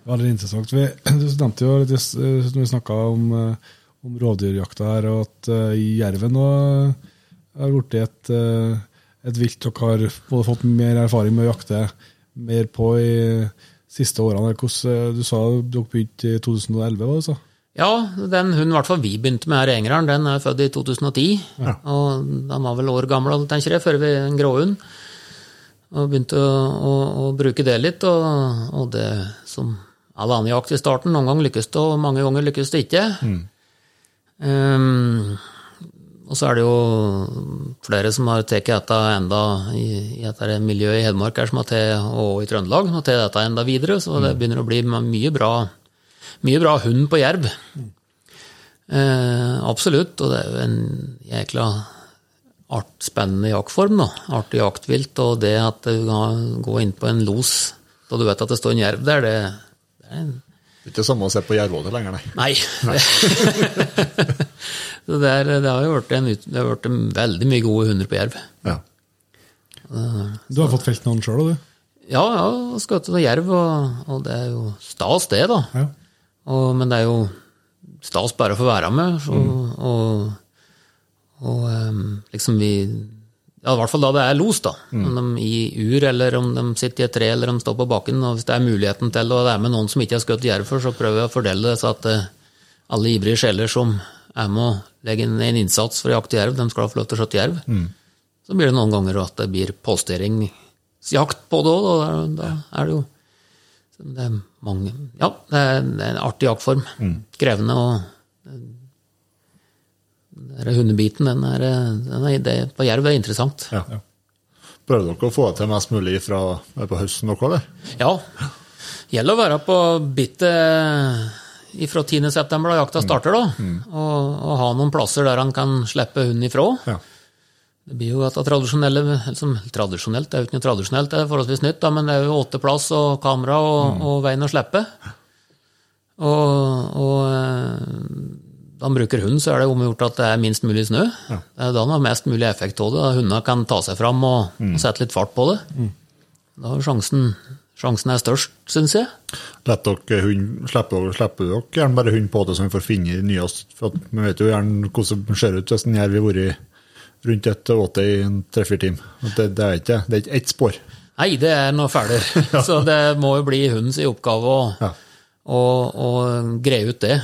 A: veldig interessant. Vi, *clears throat* du nevnte jo litt når vi snakka om, eh, om rovdyrjakta her, og at uh, jerven har blitt et, eh, et vilt dere har både fått mer erfaring med å jakte mer på i siste årene. Hvordan, eh, du sa dere begynte i 2011, var det så?
C: Ja, den hunden i hvert fall vi begynte med her, Engeren, den er født i 2010. Og den var vel år gammel, tenker jeg, før vi en gråhund. Og begynte å, å, å bruke det litt, og, og det som all annen jakt i starten, noen ganger lykkes det, og mange ganger lykkes det ikke. Ehm, og så er det jo flere som har tatt dette enda i, i dette miljøet i Hedmark her, som har tatt, og i Trøndelag, og tatt dette enda videre, så det begynner å bli mye bra mye bra hund på jerv. Eh, absolutt, og det er jo en jækla art, spennende jaktform. da. Artig jaktvilt, og det at du kan gå inn på en los da du vet at det står en jerv der, det, det er
B: ikke det samme å se på jervåte lenger, nei.
C: Nei. *laughs* Så det, er, det har jo vært en, det har vært en veldig mye gode hunder på jerv.
B: Ja.
A: Du har fått felt noen sjøl, du?
C: Ja, ja, skutt noen jerv, og, og det er jo stas, det, da.
A: Ja.
C: Og, men det er jo stas bare å få være med. Så, Og, og um, liksom vi Ja, i hvert fall da det er los, da. Om de i ur, eller om de sitter i et tre, eller om de står på bakken. Og hvis det er muligheten til, og det er med noen som ikke har skutt jerv før, så prøver jeg å fordele det så at eh, alle ivrige sjeler som er med å legge inn en innsats for å jakte jerv, de skal få lov til å skjøtte jerv. Så blir det noen ganger at det blir posteringsjakt på det òg, da, da er det jo det er mange Ja, det er, en artig jaktform. Krevende og den der hundebiten, den er, den er det, På jerv er interessant.
B: Ja. Prøver dere å få det til mest mulig fra er på høsten noe, eller?
C: Ja. Gjelder å være på bittet fra 10. september, da jakta starter, da. Og, og ha noen plasser der han kan slippe hunden ifra.
B: Ja.
C: Det blir jo dette tradisjonelle liksom, Tradisjonelt, det er jo ikke noe tradisjonelt, det er forholdsvis nytt, da, men det er jo åtte plass og kamera og, og veien å slippe. Og, og da han bruker hund, så er det omgjort at det er minst mulig snø. Er da har mest mulig effekt av det. Hundene kan ta seg fram og, og sette litt fart på det. Da er sjansen, sjansen er størst, syns jeg.
B: Dere hund, slipper, slipper dere gjerne bare hund på det, så vi får finne nyest? For vi vet jo gjerne hvordan det ser ut hvis en jerv har vært rundt et åte i en tre-fire timer. Det, det er ikke det er ett spor.
C: Nei, det er noe fæler. *laughs* Så det må jo bli hundens oppgave å,
B: Ja.
C: å, å greie ut det.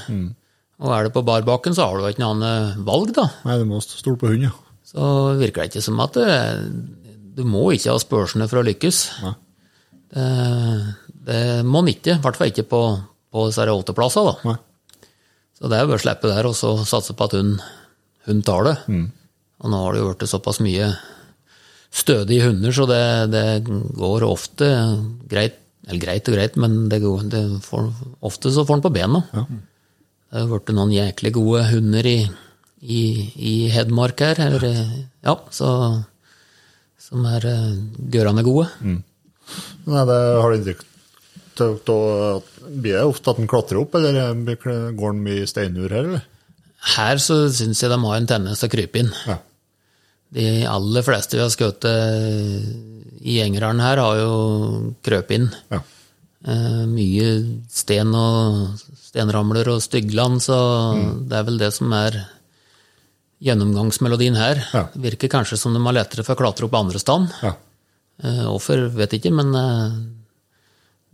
C: Og er det på barbakken, så har du ikke noe annet valg, da.
B: Nei, du må stole på hund, ja.
C: Så virker det ikke som at det, du må ikke ha spørsmål for å lykkes.
B: Nei.
C: Det, det må en ikke, i hvert fall ikke på, på disse åtteplassene, da.
B: Nei.
C: Så det er bare å slippe der og så satse på at hun, hun tar det.
B: Mm.
C: Og nå har det jo blitt såpass mye stødige hunder, så det, det går ofte greit, eller greit og greit, men det går, det får, ofte så får den på bena. Det har jo blitt noen jæklig gode hunder i, i, i Hedmark her, eller, ja, så, som er uh, gørande gode.
B: Nei, det har de inntrykk av Blir det ofte at den klatrer opp, eller går den mye steinur her, eller?
C: Her så syns jeg de har en tendens til å krype inn.
B: Ja.
C: De aller fleste vi har skutt i Gjengerdalen her, har jo krøpet inn.
B: Ja.
C: Eh, mye sten og stenramler og styggland, så det er vel det som er gjennomgangsmelodien her.
B: Ja.
C: Virker kanskje som de har lettere for å klatre opp andre stand.
B: Ja.
C: Eh, Hvorfor, vet ikke, men eh,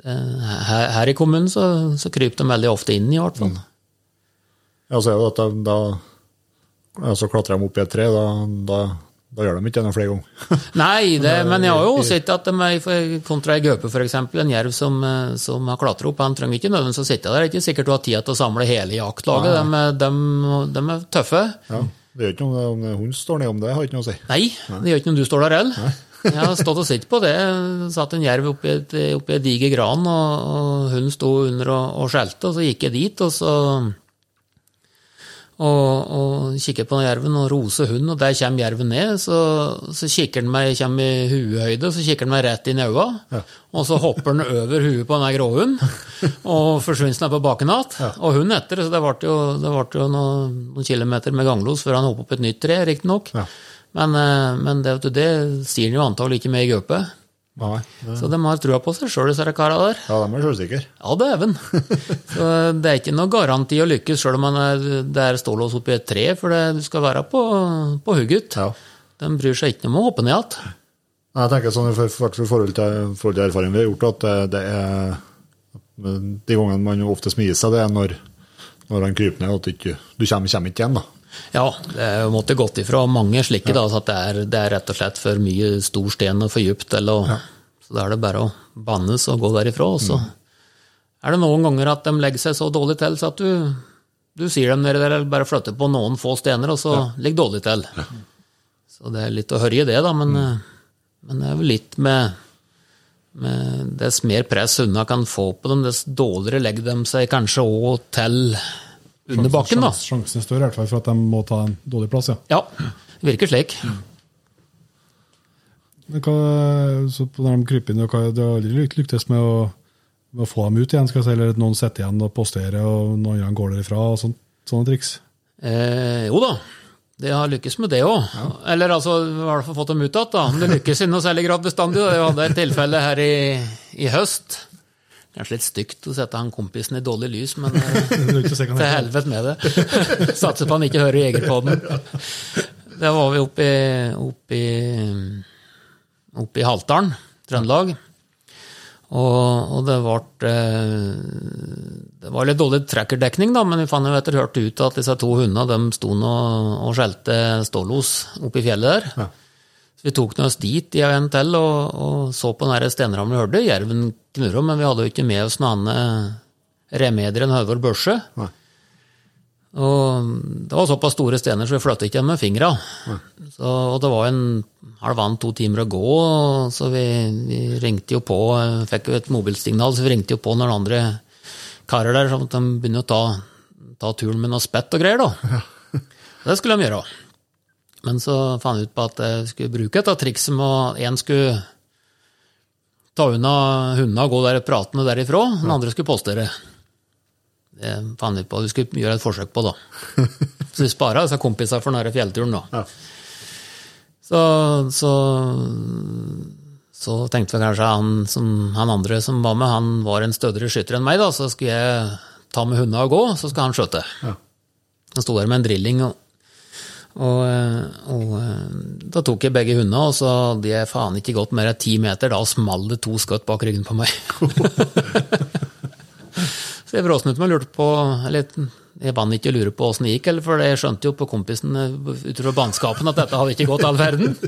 C: eh, her, her i kommunen så, så kryper de veldig ofte inn, i hvert fall.
B: Ja, så er det at da, da ja, så klatrer de opp i et tre, da, da, da gjør de ikke det flere ganger. *laughs*
C: Nei, det, men jeg har jo sett at de er, for- kontra ei gaupe f.eks., en jerv som, eh, som har klatra opp, han trenger ikke nødvendigvis å sitte der. Det er ikke sikkert du har tid til å samle hele jaktlaget. De, de, de er tøffe.
B: Ja. Det gjør ikke noe om hun står ned om det, har ikke noe å si.
C: Nei, det gjør ikke noe om du står der heller. Jeg har stått og sett på det. Satt en jerv oppi oppi et diger gran, og, og hun sto under og, og skjelte, og så gikk jeg dit, og så og, og kikker på jerven og roser hunden, og der kommer jerven ned. Så, så kikker den meg, kommer i huehøyde, så kikker den meg rett inn i øynene. Og så hopper den over huet på den gråhunden *laughs* og forsvinner ned på baken igjen. Og hunden etter, så det ble jo, det ble jo noen, noen kilometer med ganglos før han hoppet opp et nytt tre, riktignok.
B: Ja.
C: Men, eh, men det, det sier han jo antagelig ikke med i gaupe.
B: Nei, det,
C: Så de har trua på seg sjøl, disse karene der.
B: ja, de er sjølsikre.
C: Ja, dæven. *laughs* Så det er ikke noe garanti å lykkes sjøl om man er, det er stålås oppi et tre, for det, du skal være på, på hugget.
B: Ja.
C: De bryr seg ikke om å hoppe ned igjen.
B: Jeg tenker sånn i for- for- for forhold til, forhold til erfaring vi har gjort, at det, det er De gangene man oftest mier seg, det er når, når han kryper ned, at du ikke, du kommer, kommer ikke igjen. da.
C: Ja, det er jo måtte gått ifra mange slike, da, så at det er, det er rett og slett for mye stor sten og for dypt. Ja. Så da er det bare å bannes og gå derifra. Og så er det noen ganger at de legger seg så dårlig til så at du, du sier dem nedi der, eller bare flytter på noen få stener, og så ligger dårlig til. Så det er litt å høre i det, da, men, mm. men det er vel litt med, med Dess mer press hundene kan få på dem, dess dårligere legger de seg kanskje òg til under bakken, da.
A: Sjans- Sjansen er større i hvert fall for at de må ta en dårlig plass, ja.
C: Ja, det virker slik.
A: Men hva, så når de kryper inn, hva, det har aldri lyktes med å, med å få dem ut igjen, skal jeg si, eller at noen sitter igjen og posterer, og noen andre går derifra, og sånt, sånne triks.
C: Eh, jo da, det har lykkes med det òg. Eller altså, i hvert fall fått dem ut igjen, det lykkes i noe særlig grad bestandig. Vi hadde et tilfelle her i, i høst. Kanskje litt stygt å sette han kompisen i dårlig lys, men *laughs* eh, til helvete med det. *laughs* Satser på han ikke hører Jegerpodden. *laughs* Da var vi oppe i, oppe i, oppe i Haltdalen, Trøndelag. Og, og det, ble, eh, det var litt dårlig trackerdekning, da, men vi fant jo etter hørt ut at disse to hundene de sto nå og skjelte stålos oppe i fjellet der. Så vi tok oss dit i en til og, og så på den stenrammen vi hørte. Jerven knurra, men vi hadde jo ikke med oss noen annen remedier enn Høvor Børse.
B: Nei.
C: Og det var såpass store stener, så vi flyttet ikke dem med fingra. Så, og det var en halvannen, to timer å gå, så vi, vi ringte jo på, fikk jo et mobilsignal, så vi ringte jo på noen andre karer der, sånn at de begynner å ta, ta turen med noe spett og greier, da. Det skulle de gjøre. Men så fant jeg ut på at jeg skulle bruke et trikset med at én skulle ta unna hundene og gå der og prate med derifra, den andre skulle postere. Det fant vi på at vi skulle gjøre et forsøk på, da. Så vi spara disse kompisene for denne fjellturen, da.
B: Ja.
C: Så, så, så tenkte vi kanskje han, som, han andre som var med, han var en stødigere skytter enn meg, da, så skulle jeg ta med hundene og gå, så skal han skjøte.
B: Ja.
C: Han sto der med en drilling, og, og, eh, og eh, da tok jeg begge hundene, og så hadde jeg faen ikke gått mer enn ti meter, da small det to skudd bak ryggen på meg. *laughs* så jeg bråsnudde meg og lurte på eller jeg vant ikke å lure på åssen det gikk, eller for jeg skjønte jo på kompisen utover ut fra bannskapen at dette hadde ikke gått all verden. *laughs*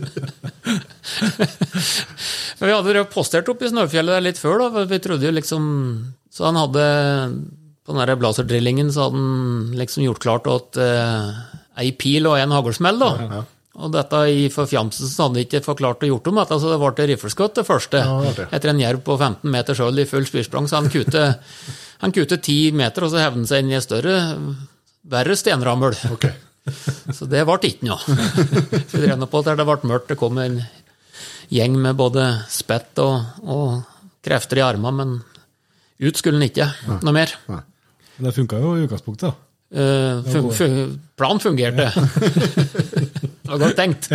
C: Men vi hadde jo postert opp i Snøfjellet der litt før, da. for Vi trodde jo liksom Så han hadde På den blazerdrillingen så hadde han liksom gjort klart at ei pil og en haglsmell, da. Og dette i forfjamselsen hadde han ikke forklart og gjort om dette, så det ble et rifleskudd det første.
B: det det.
C: Etter en jerv på 15 meter sjøl i full spirsprang, så han kute *laughs* han kute 10 meter, og så hevde han seg inn i en større, verre stenrammel.
B: Okay. *laughs*
C: Så det ble ikke noe. *laughs* Så vi drev på der det ble mørkt. Det kom en gjeng med både spett og, og krefter i armene, men ut skulle han ikke noe mer.
A: Men det funka jo i utgangspunktet, da.
C: Eh, fun, fun, planen fungerte. *laughs* Det var godt tenkt.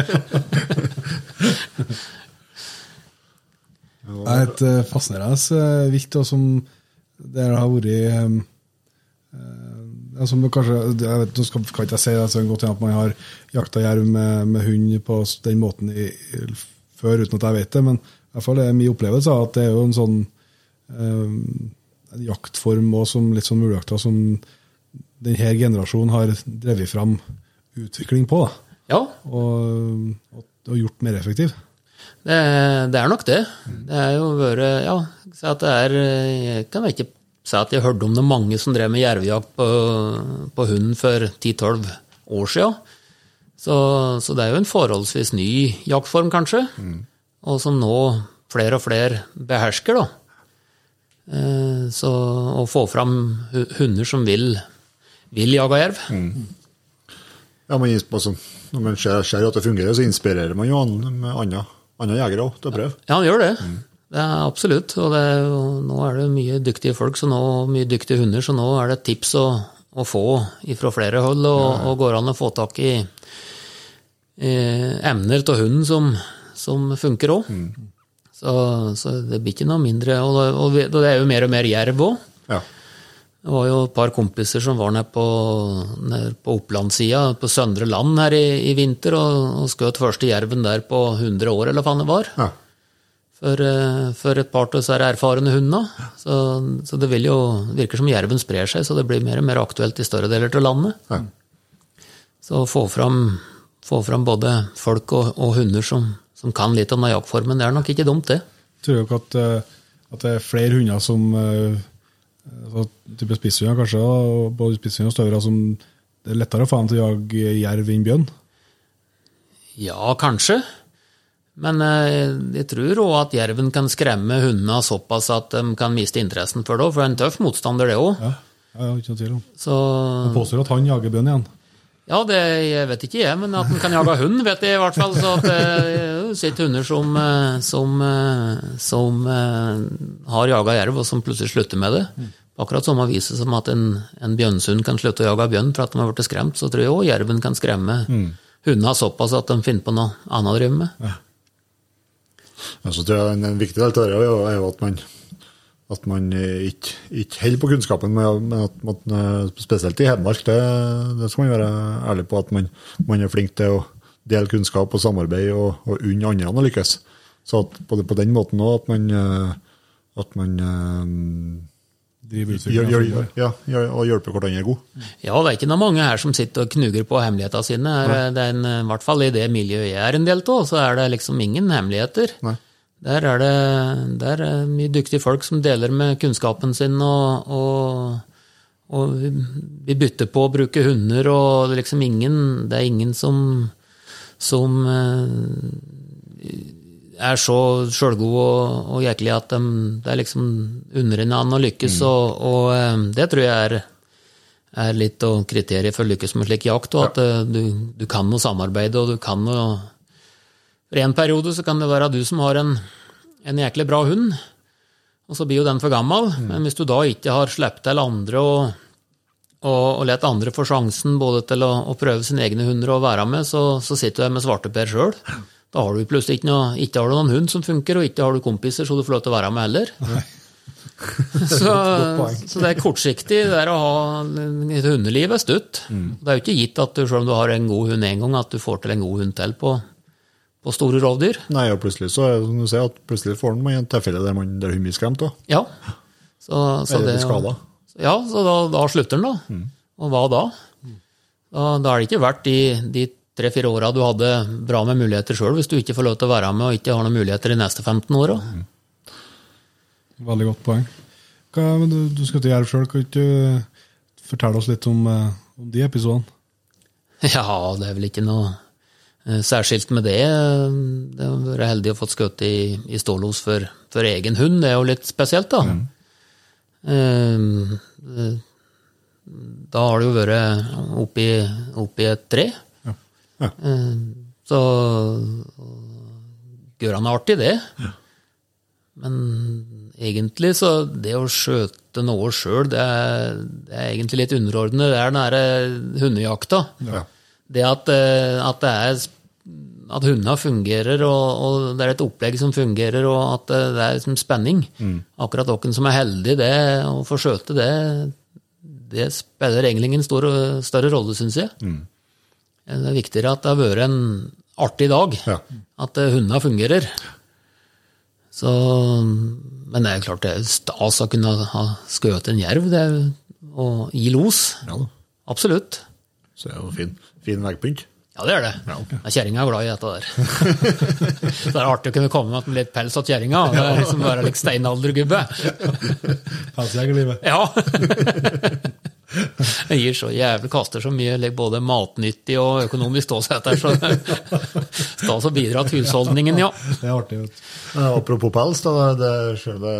A: Det er et eh, fascinerende eh, vilt som det har vært i eh, som kanskje, jeg vet, Nå skal, kan ikke jeg si det, så godt at man har jakta jerv med, med hund på den måten i, før, uten at jeg vet det, men i hvert fall er min opplevelse at det er jo en sånn en jaktform og som litt sånn muljakta som denne generasjonen har drevet fram utvikling på,
C: Ja,
A: og, og, og gjort mer effektiv.
C: det, det er nok det. Det er jo vært Ja, at det er Jeg kan ikke si at jeg hørte om det mange som drev med jervejakt på, på hund for 10-12 år siden. Så, så det er jo en forholdsvis ny jaktform, kanskje, og som nå flere og flere behersker, da. Eh, Så å få fram hunder som vil, vil jage jerv.
B: Ja, man, altså, når man ser, ser at det fungerer, så inspirerer man jo andre, andre jegere òg til å prøve.
C: Ja, man gjør det. Det er absolutt. Og det og, nå er det mye dyktige folk, så nå, mye dyktige hunder, så nå er det et tips å, å få fra flere hold, og, og går an å få tak i eh, emner av hunden som, som funker òg. Så, så det blir ikke noe mindre. Og og det er jo mer og mer jerv òg.
B: Ja.
C: Det var jo et par kompiser som var nede på, ned på Opplandssida, på Søndre Land her i, i vinter, og, og skjøt første jerven der på 100 år, eller hva faen det var
B: ja.
C: for, eh, for et par av disse erfarne hundene. Så, så det vil jo virker som jerven sprer seg, så det blir mer og mer aktuelt i større deler av landet.
B: Ja.
C: Så få fram, få fram både folk og, og hunder som, som kan litt om jaktformen, det er nok ikke dumt, det.
A: Jeg Tror dere at, eh, at det er flere hunder som eh, altså, type spisshunder kanskje, og både spisshunder og støvere som det er lettere å få dem til å jage jerv enn bjørn?
C: Ja, kanskje. Men eh, jeg tror òg at jerven kan skremme hundene såpass at de kan miste interessen for det for det er en tøff motstander, det òg.
A: Ja, ja, ikke noe tvil om.
C: Så
A: Han påstår at han jager bjørn igjen.
C: Ja, det jeg vet ikke jeg, men at han kan jage hund, vet jeg i hvert fall. Så at det er hunder som, eh, som, eh, som eh, har jaga jerv, og som plutselig slutter med det. Akkurat som det viser som at en, en bjørnsund kan slutte å jage bjørn for at de har blitt skremt, så tror jeg òg jerven kan skremme hundene såpass at de finner på noe annet å drive med.
B: Ja, så tror jeg en, en viktig del av det er jo- at man, at man ikke, ikke holder på kunnskapen, men at man, spesielt i Hedmark, det, det skal man være ærlig på, at man, man er flink til å dele kunnskap og samarbeid og, og unne andre å lykkes. Så at på, på den måten òg at man, eh, at man eh,
A: Driver
B: gjør, gjør, ja, og hjelper hverandre god.
C: Ja, det er ikke noe mange her som sitter og knuger på hemmelighetene sine. Det er en, I hvert fall i det miljøet jeg er en del av, så er det liksom ingen hemmeligheter.
B: Nei.
C: Der er det der er mye dyktige folk som deler med kunnskapen sin, og, og, og vi, vi bytter på å bruke hunder, og det er liksom ingen Det er ingen som, som eh, er så sjølgode og, og jekkelige at de, det er liksom under en annen å lykkes, og, og eh, det tror jeg er er litt av kriteriet for å lykkes med slik jakt, og at eh, du, du kan noe samarbeide, og du kan noe For en periode så kan det være du som har en, en jæklig bra hund, og så blir jo den for gammel, men hvis du da ikke har sluppet til andre og, og, og let andre få sjansen både til å, å prøve sine egne hunder og være med, så, så sitter du med svarteper sjøl. Da har du plutselig ikke, noe, ikke har du noen hund som funker, og ikke har du kompiser så du får lov til å være med heller. *laughs* så, *laughs* så det er kortsiktig. Det er å ha et hundeliv er stutt. Det er jo ikke gitt at du, selv om du har en god hund én gang, at du får til en god hund til på, på store rovdyr.
B: Nei, og plutselig så er det som du sier, at plutselig får man en tilfelle der, man, der hunden blir skremt òg.
C: Ja. Så, så
B: Eller
C: det,
B: er skada.
C: Ja, så da, da slutter den, da. Og hva da? da? Da er det ikke verdt de, de tre-fire åra du hadde bra med muligheter sjøl, hvis du ikke får lov til å være med og ikke har noen muligheter de neste 15 åra.
A: Veldig godt poeng. Hva, du, du skal til Jerv sjøl, kan ikke du fortelle oss litt om, eh, om de episodene? *laughs*
C: Ja, det er vel ikke noe eh, særskilt med det. Det har vært heldig å fått skutt i, i stålos for, for egen hund, det er jo litt spesielt, da. Eh, Da har det jo vært oppi, oppi et tre.
B: Ja.
C: Ja. Så Gøran er artig, det. Men egentlig så det å skjøte noe sjøl, det, det er egentlig litt underordnet. Det er den derre hundejakta.
B: Ja.
C: Det at, eh, at det er at hundene fungerer, og, og det er et opplegg som fungerer, og at eh, det er liksom spenning. Akkurat hvem som er heldig det, å få skjøte, det, det spiller egentlig ingen stor, større rolle, syns jeg. Det er viktigere at det har vært en artig dag.
B: Ja.
C: At eh, hundene fungerer. Så, men det er klart det er stas å kunne ha skutt en jerv det er, og gi los.
B: Ja.
C: Absolutt.
B: Så det er jo fin, fin veggpynt.
C: Ja, det er det.
B: Ja,
C: okay. Kjerringa er glad i dette der. *laughs* Så det er artig å kunne komme med litt pels til kjerringa. Det er liksom bare litt steinaldergubbe.
A: Pelsjegerlivet.
C: Ja. Det gir så jævlig kaster så mye både matnyttig og økonomisk ståsett så det stas å bidra til husholdningen, ja.
A: Det er artig. vet.
B: Eh, Apropos pels, da, det, det, det,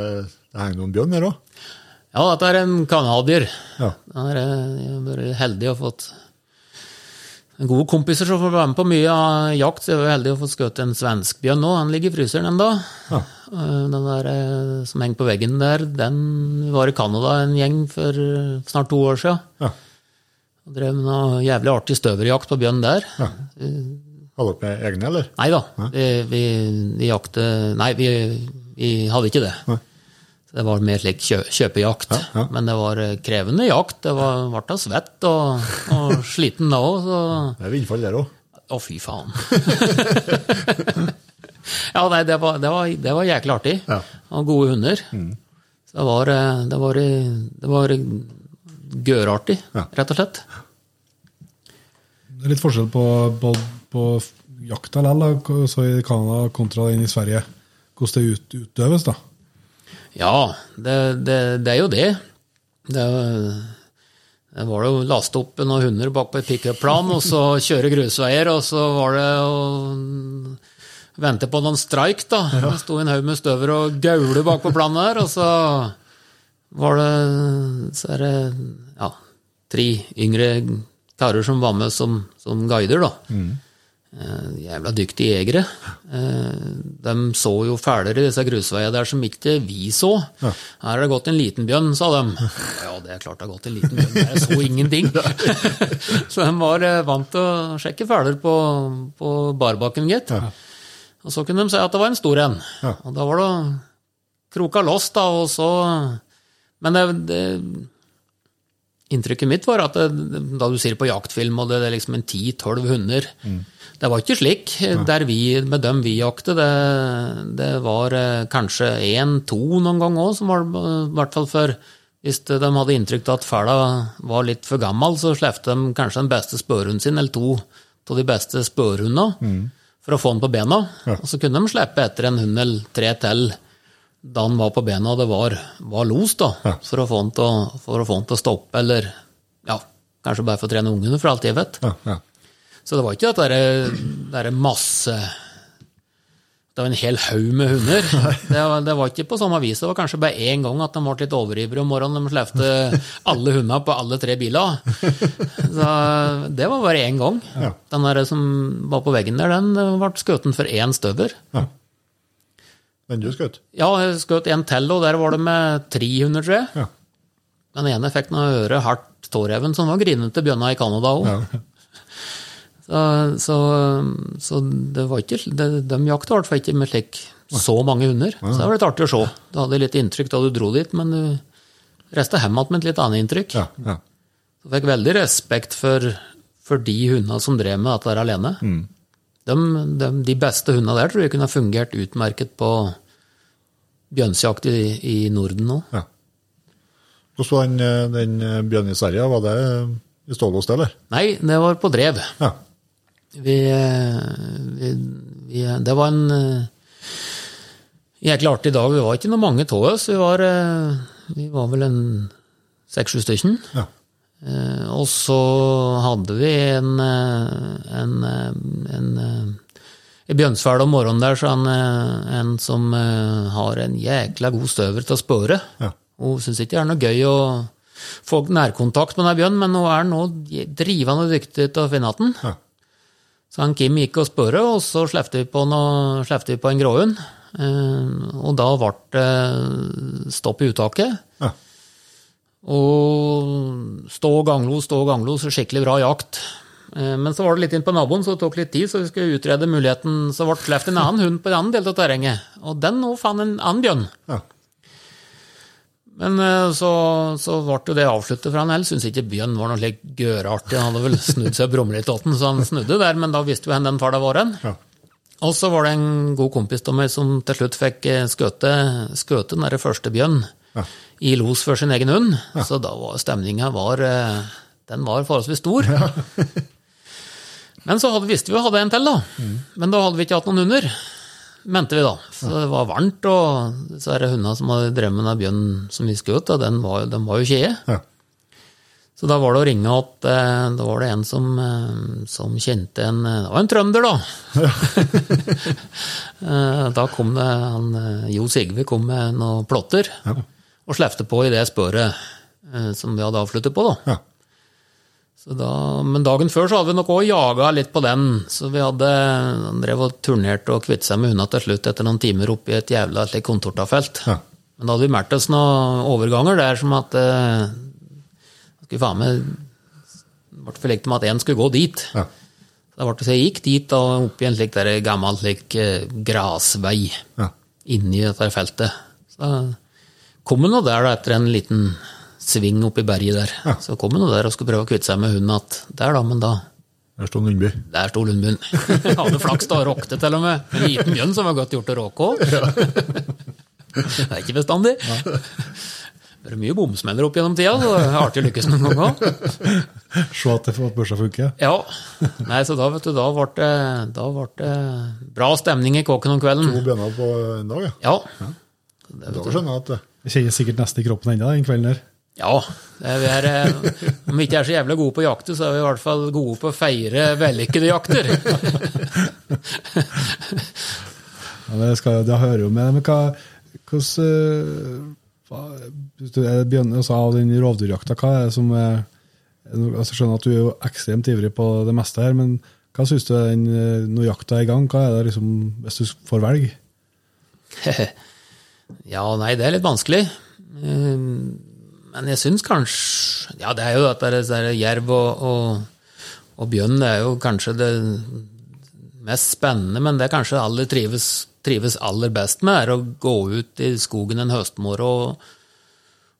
B: det henger noen bjørn her òg.
C: Ja, dette er en canadier.
B: Ja.
C: Er jeg har vært heldig og fått gode kompiser som får være med på mye av jakt. Så jeg var heldig å få skutt en svenskbjørn nå. Han ligger i fryseren ennå.
B: Ja.
C: Den der eh, som henger på veggen der, den var i Canada en gjeng for eh, snart to år siden.
B: Ja.
C: Og drev med noe jævlig artig støverjakt på bjørn der.
B: ja. Hadde dere med egne, eller?
C: Nei da, vi, vi, vi jakte Nei, vi, vi hadde ikke det.
B: Nei.
C: Så Det var mer slik kjø, kjøpejakt.
B: Ja, ja.
C: Men det var eh, krevende jakt. Det var, ble da svett og, og sliten da òg,
B: Det er vindfall der òg.
C: Å, fy faen. *laughs* ja, nei, det var, det var, det var jæklig artig.
B: Ja. Mm.
C: Og gode hunder. Så det var, eh, det var, det var gørartig,
B: Ja.
C: rett og slett.
A: Det er litt forskjell på, på, på jakta likevel, så i Canada kontra den i Sverige. Hvordan det ut, utøves, da.
C: Ja, det, det, det er jo det. Det, det var jo å laste opp noen hunder bak på et pickup-plan, og så *laughs* kjøre grusveier, og så var det å vente på noen streik, da. Det sto en haug med støver og gaule bak på planen der, og så var det Så er det ja, tre yngre karer som var med som, som guider, da. Eh, jævla dyktige jegere. Eh, de så jo fælere i disse grusveiene der som ikke vi så. Her har det gått en liten bjørn, sa de. Ja, det er klart det har gått en liten bjørn, jeg så ingenting. *laughs* *laughs* så de var eh, vant til å sjekke fæler på, på barbakken, gitt. Og så kunne de si at det var en stor en.
B: Ja.
C: Og da var det kroka loss, da, og så Men det, det Inntrykket mitt var at det, da du sier på jaktfilm, og det, det er liksom en 10-12 hunder Det var ikke slik. Der vi, med dem vi jakte, det, det var eh, kanskje én-to noen gang òg, som var i hvert fall før. Hvis de hadde inntrykk av at fæla var litt for gammel, så slepte de kanskje den beste spørhunden sin, eller to av de beste spørhundene, for å få den på bena. Og så kunne de slippe etter en hund eller tre til da han var på bena og det var, var los, da, for, å få han til å, for å få den til å stoppe, eller ja, kanskje bare for å trene ungene, for alt jeg vet.
B: Ja, ja.
C: Så det var ikke at det derre er masse Det var en hel haug med hunder. *laughs* Det var, det var ikke på samme vis. Det var kanskje bare én gang at de ble litt overivrige om morgenen. De slepte alle hundene på alle tre biler. *laughs* Så det var bare én gang.
B: Ja.
C: Den der som var på veggen der, den ble skutt for én støver.
B: Den du skjøt?
C: Ja, jeg skjøt en til, og der var det med 300, tror jeg.
B: Ja.
C: Den ene fikk noe øre hardt tåreven, som var grinete bjørna i Canada òg. Så, så det var ikke de, De jakta i hvert fall ikke med slik så mange hunder. Så det var litt artig å se. Du hadde litt inntrykk da du dro dit, men du reiste hjem igjen med et litt annet inntrykk.
B: Ja, ja.
C: Så fikk veldig respekt for, for de hundene som drev med dette der alene. De, de, de beste hundene der tror jeg kunne fungert utmerket på bjørnsjakt i, i Norden nå.
B: ja. Hvordan var den, eh, den eh, bjørnen i Sverige? Var det i Stålås, eller?
C: Nei, det var på drev.
B: Ja.
C: Vi, vi, vi Det var en eh, jæklig artig dag. Vi var ikke noe mange av oss. Vi var, eh, vi var vel en seks-sju stykker.
B: Ja.
C: Eh, Og så hadde vi en, en, en, eh, en, eh, I Bjønsfjell om morgenen der, så han, eh, en som eh, har en jækla god støver til å spørre.
B: Ja.
C: Hun syns ikke det er noe gøy å få nærkontakt med den bjørnen, men hun er nå drivende dyktig til å finne den.
B: Ja.
C: Så han Kim gikk og spurte, og så slepte vi på, noe, vi på en gråhund. Eh, og da ble det stopp i uttaket.
B: Ja.
C: Og stå og ganglo, stå og ganglo, så skikkelig bra jakt. Eh, Men så var det litt inn på naboen, så det tok litt tid, så vi skulle utrede muligheten. Så ble det sluppet en annen hund på en annen del av terrenget, og den nå fant en annen bjørn.
B: Ja.
C: Men eh, så, så ble jo det avsluttet, for han heller syntes ikke bjørn var noe slik gørartig. Han hadde vel snudd seg og brumlet litt så han snudde der, men da visste jo hvor den far det var hen.
B: Ja.
C: Og så var det en god kompis av meg som til slutt fikk eh, skøte, skøte den der første bjørn
B: Ja.
C: i los for sin egen hund. Så da var stemninga var, eh, den var forholdsvis stor. *laughs* Men så hadde, visste vi vi hadde en til, da. Men da hadde vi ikke hatt noen hunder, mente vi da. Så det var varmt, og disse det hundene som hadde drevet med den bjørnen som vi skjøt, og den var, den var jo kjede.
B: Ja.
C: Så da var det å ringe at eh, da var det en som, eh, som kjente en eh, Det var en trønder, da! Ja. *laughs* da kom det han, Jo Sigve kom med noen plotter og slepte på i det spøret som vi hadde avsluttet på, da.
B: Ja.
C: Så da, men dagen før så hadde vi nok òg jaga litt på den. Så vi hadde han drev og turnerte og kvitte seg med hundene til slutt etter noen timer oppi et jævla slik kontortafelt.
B: Ja.
C: Men da hadde vi meldt oss noen overganger der som at eh, skulle faen meg ble forlikt med at én skulle gå dit.
B: Ja.
C: Så det så jeg gikk dit og opp i en slik der gammel slik eh, grasvei
B: Ja.
C: inni dette feltet. Så kom han nå der da, etter en liten sving oppi berget der. Så kom han der og skulle prøve å kvitte seg med hunden at der, da, men da
B: Der sto Lundby.
C: der sto Lundbyen. *laughs* Hadde flaks da, råkte til og med. En liten bjørn som var godt gjort å råke òg. *laughs* Det er ikke bestandig. Det er mye bomsmeller opp gjennom tida, så det er artig å lykkes noen ganger òg.
A: Se at det får børsa funke.
C: Ja. Nei, så da, vet du, da ble det, da ble det bra stemning i kåken om kvelden.
B: To bjørner på en dag, ja.
C: Ja.
B: Da skjønner jeg at det
A: Jeg kjenner sikkert nesten i kroppen ennå den kvelden der.
C: Ja. er- er, eh, om vi ikke er så jævlig gode på jakte, så er vi i hvert fall gode på å feire vellykkede jakter.
A: Ja, det, skal, det hører jo med. Men hva hvordan, eh, er bjørn, sa Av den rovdyrjakta, hva er det som er altså, Jeg skjønner at du er jo ekstremt ivrig på det meste her, men hva syns du den, eh, når jakta er i gang? Hva er det liksom, hvis du får velge? *laughs*
C: Ja, nei, det er litt vanskelig. Men jeg syns kanskje Ja, det er jo at det er, jerv og, og, og bjørn det er jo kanskje det mest spennende, men det kanskje alle trives, trives aller best med, er å gå ut i skogen en høstmorgen og,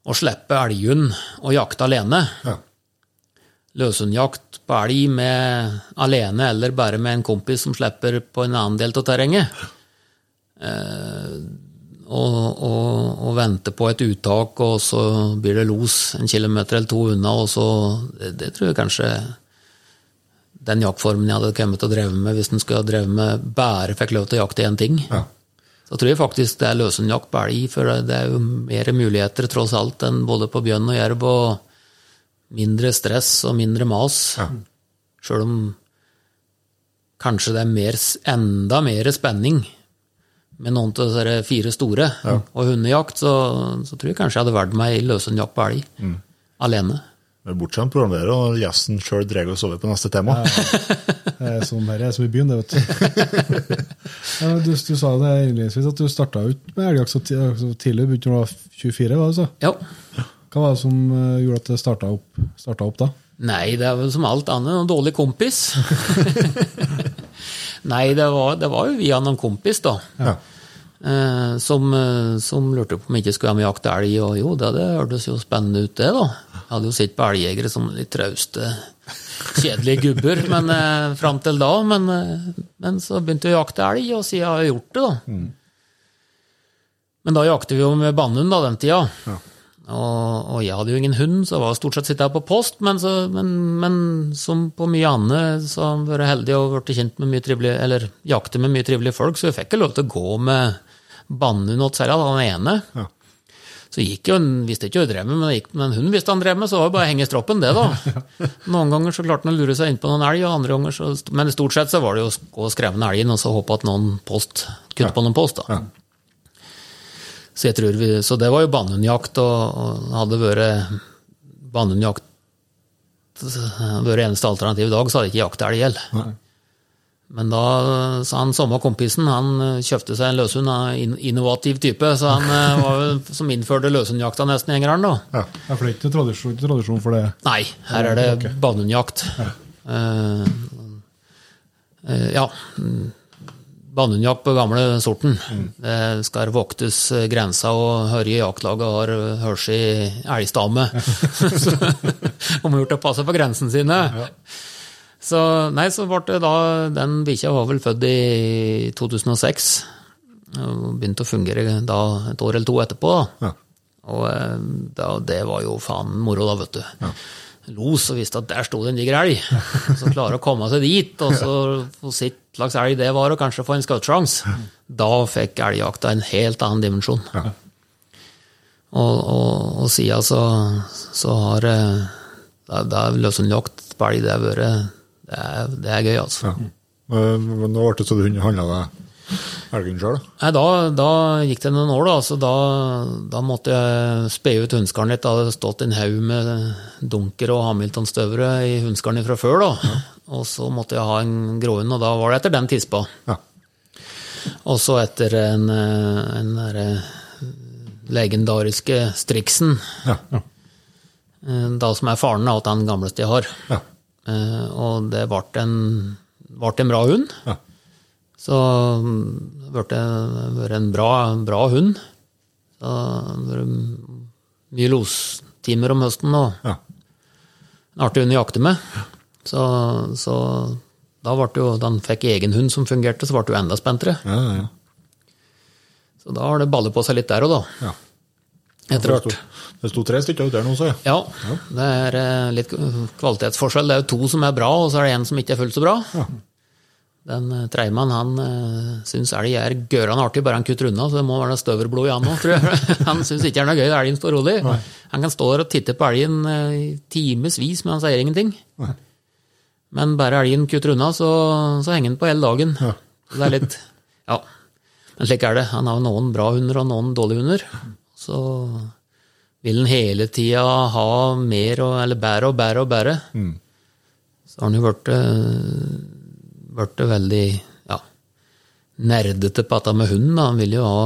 C: og slippe elghund og jakte alene.
B: Ja.
C: Løshundjakt på elg med alene eller bare med en kompis som slipper på en annen del av terrenget. Eh, og, og, og vente på et uttak, og så blir det los en kilometer eller to unna, og så Det, det tror jeg kanskje den jaktformen jeg hadde kommet til å dreve med hvis en skulle ha drevet med bare fikk lov til å jakte én ting.
B: Ja.
C: Så tror jeg faktisk det er løsenjakt på elg, for det er jo mer muligheter tross alt enn både på bjørn og jerv, og mindre stress og mindre mas.
B: Ja.
C: Sjøl om kanskje det er mer, enda mer spenning med noen av de fire store og hundejakt, så, så tror jeg kanskje jeg hadde valgt meg løshundjakt på elg. Alene.
B: Men bortskjemt programleder, og gjesten sjøl drar oss over på neste tema.
A: Det er sånn her er som i byen, det, vet du. *laughs* ja, du, du sa det innledningsvis at du starta ut med elgjakt så tidlig, begynte da du var 24, var det så?
C: Ja.
A: Hva var det som eh, gjorde at det starta opp, starta opp da?
C: Nei, det er vel som alt annet en dårlig kompis. *laughs* *laughs* Nei, det var, det var jo via noen kompis, da.
B: Ja.
C: Eh, som, eh, som lurte på om jeg ikke skulle hjem og jakte elg. Og jo, det, det hørtes jo spennende ut, det, da. Jeg hadde jo sett på elgjegere som litt trauste, kjedelige gubber men, eh, fram til da. Men, eh, men så begynte jeg å jakte elg, og siden har jeg gjort det, da. Men da jakter vi jo med bannhund da, den tida. Og, og jeg hadde jo ingen hund, så jeg var stort sett her på post. Men, så, men, men som på mye annet så har jeg vært heldig og blitt kjent med mye trivelige, eller jakte med mye trivelige folk, så jeg fikk ikke lov til å gå med bannhund åt seg, han ene.
B: Ja.
C: Så gikk jo, visste ikke hva hun drev med, men, gikk, men hun visste han drev med, så var det bare å henge i stroppen, det, da. *laughs* Noen ganger så klarte han å lure seg inn på noen elg, og andre ganger så Men stort sett så var det jo å gå og skremme en elgen, og så håpe at noen post kunne på noen post, da.
B: Ja.
C: Så, vi, så det var jo bannhundjakt, og, og hadde vært bannhundjakt vært eneste alternativ i dag, så hadde jeg ikke jakta elg heller. Men da sa han samme kompisen, han eh, kjøpte seg en løshund av innovativ type, så han eh, *laughs* var jo som innførte løshundjakta nesten i Engerdalen, da.
A: Ja, for det er ikke tradisjon, tradisjon for det.
C: Nei, her er det banehundjakt. Ja. Uh, uh, ja. Banehundjakt på gamle sorten. Det skal voktes grensa, og Hørje jaktlaget har hørt i elgstamme. Om *laughs* *laughs* gjort å passe på grensene sine. Så nei, så ble det da Den bikkja var vel født i 2006. Og begynte å fungere da et år eller to etterpå.
B: Ja.
C: Og eh, da, det var jo faen moro, da, vet du. Los og visste at der sto det en diger elg. Så klare å komme seg dit, og så *laughs* få sitt slags elg det var, og kanskje få en skuttsjanse. Da fikk elgjakta en helt annen dimensjon. Og, og, og siden så, så har eh, det det er løshundjakt på elg, det har vært det er, det er gøy, altså.
B: Ja. Nå ble det så du handla deg elgen sjøl, da?
C: Da, da gikk det noen år, da. Så da, da måtte jeg spe ut hundskallen litt. Da hadde stått en haug med dunker og Hamilton-støvere i hundskallen fra før, da. Og så måtte jeg ha en gråhund, og da var det etter den tispa.
B: Ja.
C: Og så etter en, eh, en der, legendariske Strixen,
B: Ja.
C: ja. da som er faren av den gamleste jeg har.
B: Ja.
C: Eh, Og det ble en, ble en bra hund.
B: Ja.
C: Så mm, det ble en bra, bra hund. Så det mye lostimer om høsten og
B: Ja.
C: en artig hund å jakte med. Så, så da ble det jo, da han fikk egen hund som fungerte, så ble det jo enda spentere.
B: Ja, ja, ja.
C: Så da har det ballet på seg litt der òg, da.
B: ja.
C: Etter hvert.
B: Det sto tre stykker ute her nå, så jeg.
C: Ja, det er eh, litt kvalitetsforskjell. Det er jo to som er bra, og så er det en som ikke er fullt så bra.
B: Ja.
C: Den uh, Treimann han uh, syns elg er gørende artig, bare han kutter unna, så det må være støverblod i han òg, tror jeg. *laughs* han syns ikke det er noe gøy, elgen står rolig. Han kan stå der og titte på elgen i timevis, men han sier ingenting.
B: Nei.
C: Men bare elgen kutter unna, så, så henger han på hele dagen.
B: Ja.
C: Så det er litt Ja. Men slik er det. Han har noen bra hunder og noen dårlige hunder. Så vil han hele tida ha mer og, eller bedre og bedre og bedre.
B: Mm.
C: Så har han jo blitt blitt veldig ja, nerdete på dette med hunden. da. Han vil jo ha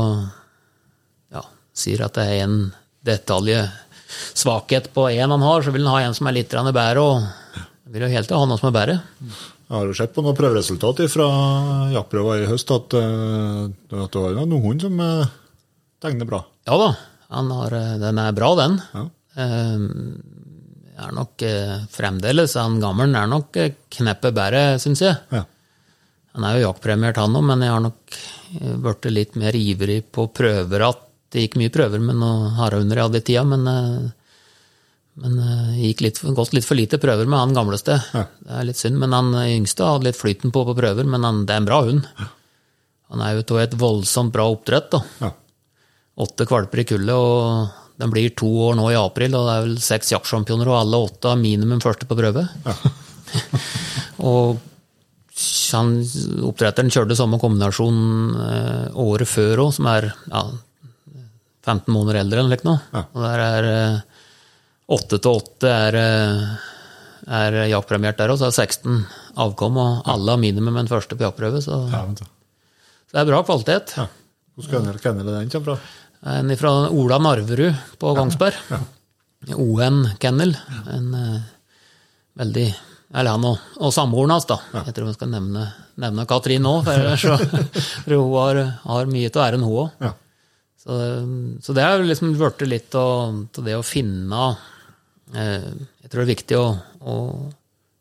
C: ja, Sier at det er en detalje svakhet på en han har, så vil han ha en som er litt bedre. og vil jo helt til ha noe som er bedre.
B: Jeg har jo sett på noen prøveresultat fra jaktprøver i høst at, eh, at det var noen hund som eh, tegner bra.
C: Ja da, har, eh, den er bra, den.
B: Ja.
C: Eh, er nok eh, fremdeles, han gammelen er nok eh, kneppet bedre, syns jeg.
B: Ja.
C: Han er jo jaktpremiert, han òg, men jeg har nok blitt litt mer ivrig på prøver at det gikk mye prøver med noen harehunder jeg hadde i tida, men, men det gikk litt, gått litt for lite prøver med han gamleste.
B: Ja.
C: Det er litt synd, men han yngste hadde litt flyten på på prøver, men han, det er en bra hund. Han er jo av et voldsomt bra oppdrett, da.
B: Ja.
C: Åtte valper i kullet, og den blir to år nå i april, og det er vel seks jaktsjampioner, og alle åtte har minimum første på prøve. *laughs* og han, oppdretteren kjørte samme kombinasjon eh, året før òg, som er ja, 15 måneder eldre enn noe.
B: Ja.
C: Og der er eh, åtte til åtte er, eh, er jaktpremiert der òg, så er 16 avkom, og alle har minimum en første på jaktprøve, så,
A: Ja,
C: så det er bra kvalitet.
B: Ja. Hvor kennel kennel er den kommer fra?
C: En fra Ola Narverud på Kongsberg. ON Kennel. En eh, veldig Eller han og, og samboeren hans, da. Jeg tror vi skal nevne, nevne Katrin nå, for, *laughs* for hun har, har mye til æren, hun òg.
B: Ja.
C: Så, så det har liksom blitt litt av av det å finne eh, Jeg tror det er viktig å, å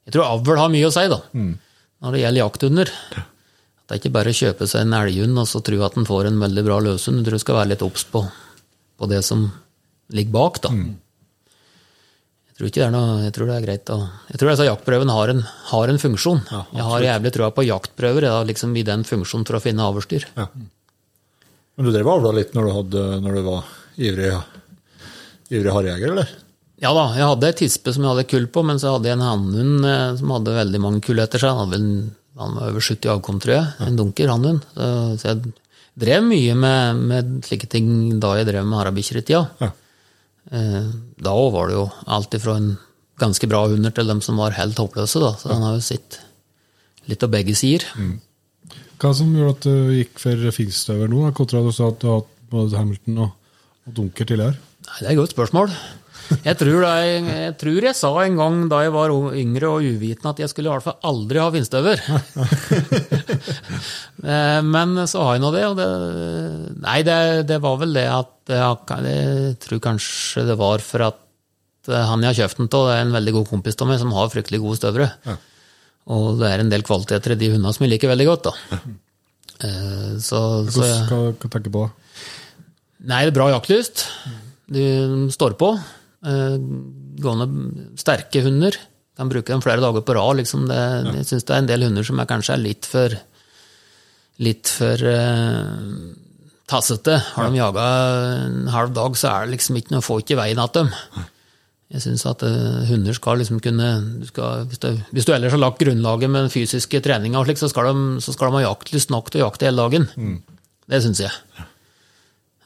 C: Jeg tror avl har mye å si, da, når det gjelder jakthunder. Det er ikke bare å kjøpe seg en elghund og så tro at en får en veldig bra løshund. Du tror du skal være litt obs på, på det som ligger bak, da. Jeg tror ikke det er noe, jeg tror det er greit å Jeg tror altså jaktprøven har en, har en funksjon. jeg har jævlig trua på jaktprøver, ja, liksom i den funksjonen for å finne avlsdyr.
B: Ja. Men du drev og avla litt når du, hadde, når du var ivrig, ivrig harrejeger, eller?
C: Ja da, jeg hadde ei tispe som jeg hadde kull på, men så hadde jeg en hannhund eh, som hadde veldig mange kull etter seg. Han, hadde vel, han var over 70 avkom, tror jeg. En dunker han hun. så jeg drev mye med, med slike ting da jeg drev med harabikkjer i tida.
B: Ja.
C: Eh, da òg var det jo alt ifra en ganske bra hunder til dem som var helt håpløse, da. Så han har jo sett litt av begge sider.
A: Hva som gjorde at du gikk for finstøver nå, kontra du sa at du har hatt både Hamilton og, og Dunker tidligere?
C: Nei, Det er et godt spørsmål. Jeg tror, det, jeg tror jeg sa en gang da jeg var yngre og uvitende at jeg skulle i hvert fall aldri ha vindstøver. *laughs* Eh, Men så har jeg nå det, og det Nei, det, det var vel det at Jeg jeg tror kanskje det var for at eh, han jeg har kjøpt den av, er en veldig god kompis av meg som har fryktelig gode støvere. Og det er en del kvaliteter i de hundene som jeg liker veldig godt. da. Eh, Så, så jeg,
A: Hva, tenker du på?
C: Nei, det er bra jaktlyst. De står på. Eh, Gående sterke hunder. Kan bruke dem flere dager på rad. Liksom det, Jeg syns det er en del hunder som er kanskje er litt for litt for uh, tassete. Har de jaga en halv dag, så er det liksom ikke noe, får ikke veien at dem. Jeg syns at uh, hunder skal liksom kunne skal, hvis, du, hvis du ellers har lagt grunnlaget med den fysiske treninga, så, så skal de ha jaktlyst nok til å jakte hele dagen. Det syns jeg.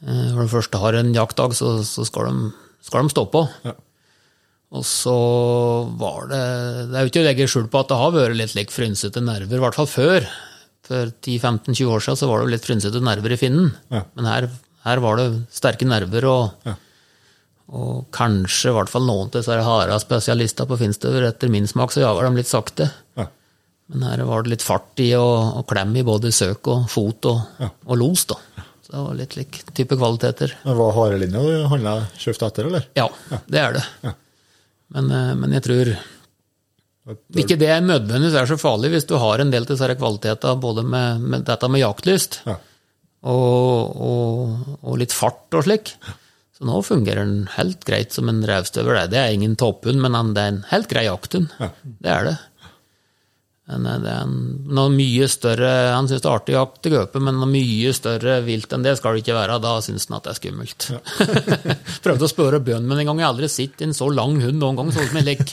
C: Uh, Når de først har en jaktdag, så, så skal, de, skal de stå på.
B: Ja.
C: Og så var det Det er jo ikke å legge skjul på at det har vært litt like frynsete nerver, i hvert fall før. For 10-15-20 år siden så var det jo litt frynsete nerver i finnen.
B: Ja.
C: Men her, her var det sterke nerver, og,
B: Ja.
C: og kanskje i hvert fall noen til disse harde spesialister på finstøver. Etter min smak så jager de litt sakte.
B: Ja.
C: Men her var det litt fart i og, og klem i både søk og fot og, og los, da. Det var litt lik type kvaliteter.
B: Det var harelinja du handla kjøpt etter, eller?
C: Ja, det er det.
B: Ja.
C: Men, eh, men jeg tror ikke det nødvendigvis er så farlig hvis du har en del til disse kvalitetene, både med, med dette med jaktlyst
B: Ja.
C: og, og, og litt fart og slik. Så nå fungerer den helt greit som en revstøver. Det er ingen topphund, men det er en helt grei jakthund.
B: Ja.
C: Det er det. Eh, det er en, noe mye større Han syns det er artig å jakte gaupe, men noe mye større vilt enn det skal det ikke være. Da syns han at det er skummelt. *laughs* Prøvde å spørre bjørnen, men en gang jeg aldri sett en så lang hund noen gang. Sånn som en lek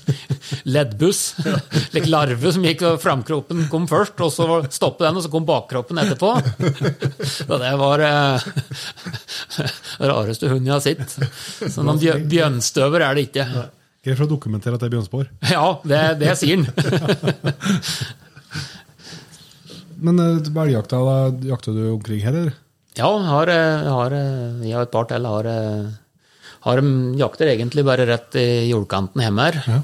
C: leddbuss. *laughs* Lek larve som gikk og framkroppen kom først, og så stoppet den, og så kom bakkroppen etterpå. *laughs* Så det var eh, rareste hund jeg har sett. Så noen bjør, bjørnstøver er det ikke.
A: Greit for å dokumentere at det er bjørnspor. *laughs*
C: Ja, det, det sier han. *laughs*
A: Men elgjakta, da jakter du omkring her, eller?
C: Ja, har, eh, har, eh, jeg og et par til har, eh, har mm, jakter egentlig bare rett i jordkanten hjemme her.
A: Ja.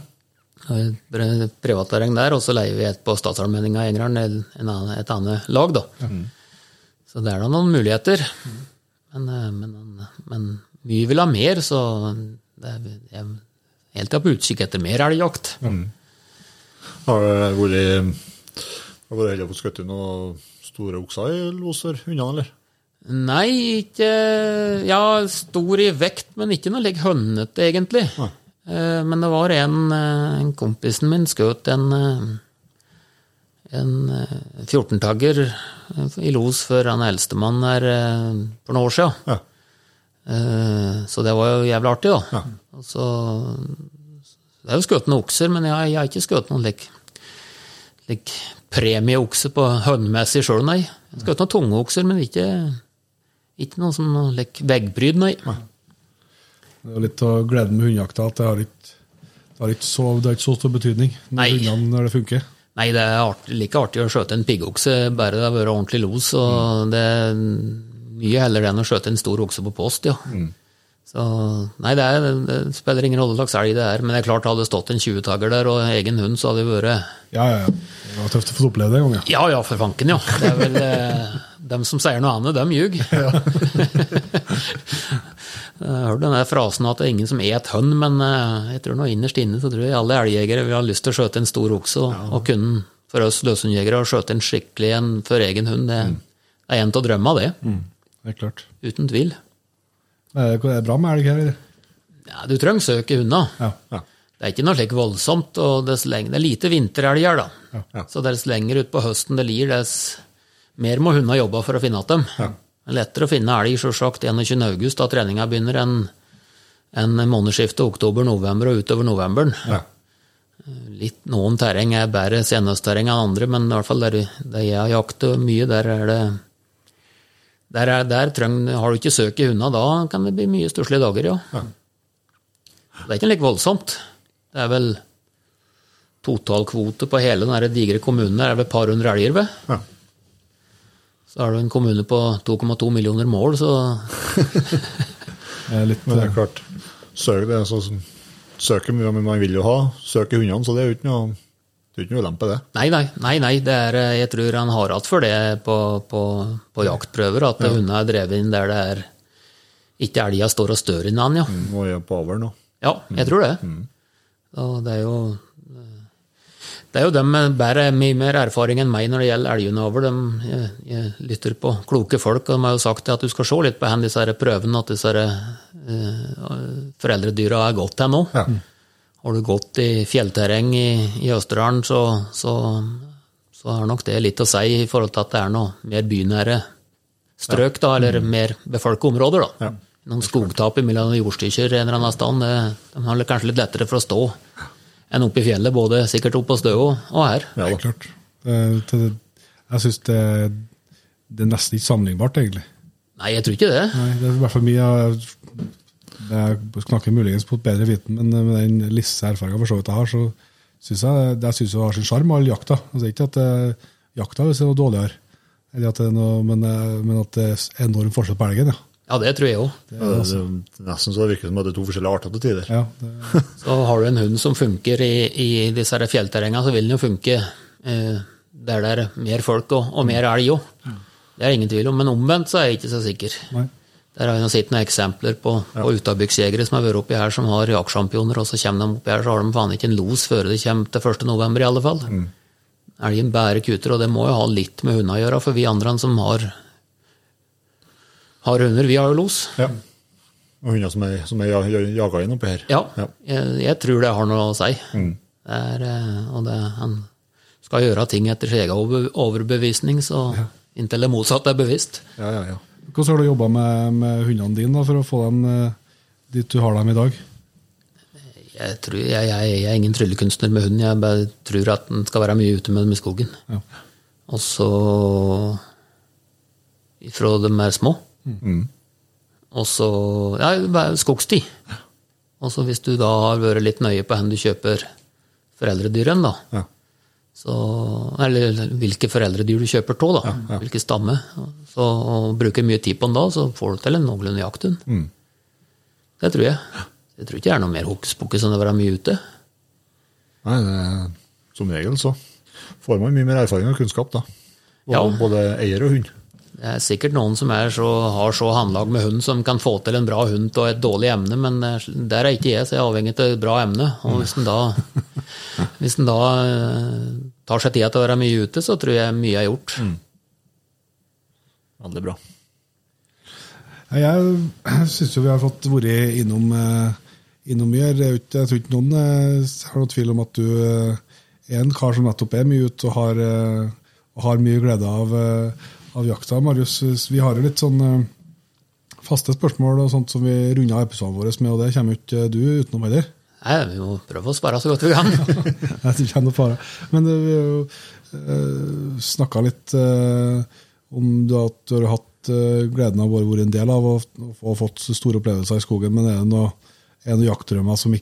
C: Privatterreng der, og så leier vi et på Statsallmenninga i Engerdal, et annet lag, da. Så det er da noen muligheter. Men, eh, men, men vi vil ha mer, så det er, jeg er helt på utkikk etter mer elgjakt.
B: Har det vært har du vært heldig å få skutt noen store okser i loser unna, eller?
C: Nei, ikke Ja, stor i vekt, men ikke noe like hønete, egentlig.
B: Nei.
C: Eh, Men det var en, eh, en kompisen min skjøt en eh, en eh, 14-tagger i los for han eldstemann her eh, for noen år siden.
B: Ja.
C: Eh, Så det var jo jævlig artig, da.
B: Ja.
C: Så Det er jo skutt noen okser, men jeg, jeg har ikke skutt noen like, like premieokse på hønmessig sjøl, nei. Jeg har skutt noen tunge okser, men ikke, ikke noen som like veggpryd, nei.
A: Det er litt av gleden med hundejakta at det har ikke, det har ikke, så, det har ikke så stor betydning når, hundene- når det funker.
C: Nei, det er artig, like artig å skjøte en piggokse, bare det har vært ordentlig los. Og det er mye heller det enn å skjøte en stor okse på post, ja. Så nei, det, er, det spiller ingen rolle slags elg det er. Men det er klart, hadde det stått en 20-tagger der og egen hund, så hadde det vært
A: Ja, ja, ja. Det var tøft å få oppleve det en gang, ja.
C: Ja ja, for fanken, ja. Det er vel eh, dem som sier noe annet, dem ljug. Jeg *laughs* har den der frasen at det er ingen som et hønn, men eh, jeg tror nå innerst inne så tror jeg alle elgjegere vil ha lyst til å skjøte en stor okse, og, og kunne for oss løshundjegere å skjøte en skikkelig en for egen hund. Det, det er en av drømmene, det.
A: Det er klart.
C: Uten tvil.
A: Er det er bra med elg her.
C: Ja, du trenger søke hunder.
A: Ja. ja.
C: Det er ikke noe slik voldsomt, og det er lite vinterelg her, da.
A: Ja.
C: Så dess lenger utpå høsten det lir, dess mer må hundene jobbe for å finne igjen dem. Det er lettere å finne elg selvsagt 21. august, da treninga begynner, enn en månedsskiftet oktober-november og utover novemberen.
A: Ja.
C: Litt, noen terreng er bedre senhøstterreng enn andre, men i hvert fall der, der jeg har jaktet mye, der er det der, er, der treng, Har du ikke søk i hundene, da kan det bli mye stusslige dager, ja. Det er ikke like voldsomt. Det er vel totalkvote på hele den digre kommunen. Det er vel et par hundre elger, ved.
B: Ja.
C: Så har du en kommune på 2,2 millioner mål, så *laughs*
A: Det er litt,
B: Men det er klart, søk det, altså, søker mye, men man vil jo ha søk i hundene, så det er jo ikke noe, det er ikke noe ulempe, det.
C: Nei, nei, nei, nei det er, jeg tror han har hatt for det på, på, på jaktprøver, at hundene er drevet inn der det er ikke elga står og stør innan, ja.
B: Og er på avl nå.
C: Ja, jeg tror det. Og det er jo det er jo dem med bare mye mer erfaring enn meg når det gjelder elgunavl. Jeg, jeg lytter på kloke folk, og de har jo sagt at du skal se litt på hvor disse prøvene at disse uh, eh, foreldredyra er gått til nå.
B: Ja.
C: Har du gått i fjellterreng i, i Østerdalen, så, så, så har nok det litt å si i forhold til at det er noe mer bynære strøk, da, eller mer befolka områder. da.
B: Ja.
C: Noen skogtap mellom jordstykker en eller annen sted, det- de har kanskje litt lettere for å stå enn oppe i fjellet, både sikkert oppe på Stø og og her.
B: Ja,
A: det er klart. Det, jeg syns det, det er nesten ikke sammenlignbart, egentlig.
C: Nei, jeg tror ikke det.
A: Nei, det er i hvert fall mye av- Jeg snakker muligens på bedre viten, men med den lisse erfaringa for så vidt jeg har, så syns jeg det synes det har sin sjarm, all jakta. Altså, ikke at det, jakta er noe dårligere, eller at det er noe, men, eh, men at det er enorm forskjell på elgen. Ja.
C: Ja, det tror jeg òg.
B: Ja, er nesten så det virker som at det er to forskjellige arter til tider.
A: Ja, det, *laughs*
C: Så har du en hund som funker i, i disse fjellterrengene, så vil den jo funke eh, der det er mer folk og, og mer elg òg. Det er ingen tvil om. Men omvendt så er jeg ikke så sikker.
A: nei.
C: Der har vi sett noen eksempler på, på utabygdsjegere som har vært oppi her, som har jaktsjampioner, og så kommer de oppi her, så har de faen ikke en los før det kommer til 1. november, i alle fall. Elgen bærer kuter, og det må jo ha litt med hundene å gjøre, for vi andre som har, har hunder, vi har jo los.
B: Ja. Og hunder som er, som er ja- ja- jaga inn oppi her.
C: Ja,
B: Ja.
C: Jeg, jeg tror det har noe å si.
B: Mm.
C: Det er, eh, og det, han skal gjøre ting etter sin egen overbevisning, så inntil det motsatte er bevisst.
B: Ja, ja, ja.
A: Hvordan har du jobba med, med hundene dine da, for å få dem eh, dit du har dem i dag?
C: Jeg, tror, jeg, jeg, jeg er ingen tryllekunstner med hund, jeg bare tror at den skal være mye ute med dem i skogen.
A: Ja.
C: Og så Fra de er små.
B: Mm.
C: Og så Ja, bare skogstid. Og så hvis du da har vært litt nøye på hvor du kjøper foreldredyren, da,
B: Ja.
C: Så, eller hvilke foreldredyr du kjøper av, da. Hvilke stamme. Så, og bruker mye tid på den da, så får du til en noenlunde jakthund.
B: Mm.
C: Det tror jeg. Jeg tror ikke det er noe mer hokus pokus enn å være mye ute.
B: Nei, det, som regel så får man mye mer erfaring og kunnskap, da. Og,
C: Ja.
B: både eier og hund.
C: Det er sikkert noen som er så, har så håndlag med hund som kan få til en bra hund av et dårlig emne, men er- der er ikke jeg, så jeg er avhengig av et bra emne. Og hvis en da, *laughs* hvis en da eh, tar seg tida til å være mye ute, så tror jeg mye er gjort.
B: Veldig bra.
A: Jeg *clears throat* syns jo vi har fått vært innom, eh, innom mye. Jeg tror ikke noen eh, har noen tvil om at du eh, er en kar som nettopp er mye ute og har, eh, og har mye glede av, eh, av jakta. Marius, vi har jo litt sånn eh, faste spørsmål og sånt som vi runder av episodene våre med, og det kommer jo ikke du utenom heller.
C: Nei, vi må prøve å spare så godt vi kan. *laughs*
A: Jeg tror ikke det er noe fare. Men det, vi har jo uh, snakka litt eh, om du, at du har hatt eh, gleden av å være en del av og, og fått store opplevelser i skogen, men er det noe, noen jaktdrømmer som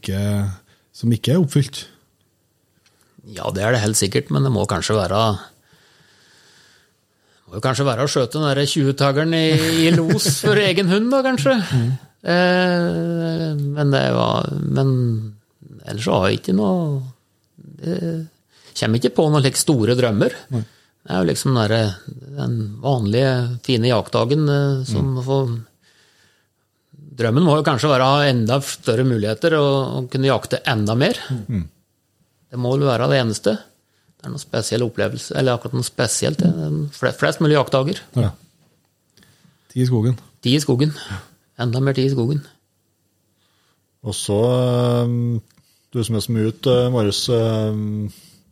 A: som ikke er oppfylt?
C: Ja, det er det helt sikkert, men det må kanskje være må jo kanskje være å skjøte den der 20-tageren i, i los for egen hund, da, kanskje. Eh, men det var Men ellers har jeg ikke noe Det kommer ikke på noen like store drømmer. Det er jo liksom den, der, den vanlige, fine jaktdagen eh, som får Drømmen må jo kanskje være å ha enda større muligheter og, og kunne jakte enda mer. Det må vel være det eneste. Det er noe spesiell opplevelse, eller akkurat noe spesielt. det er Flest, flest mulig jaktdager.
A: Ja. Ti i skogen.
C: Ti i skogen. Enda mer tid i skogen.
B: Og så, eh, du som er så mye ute, Marius, eh,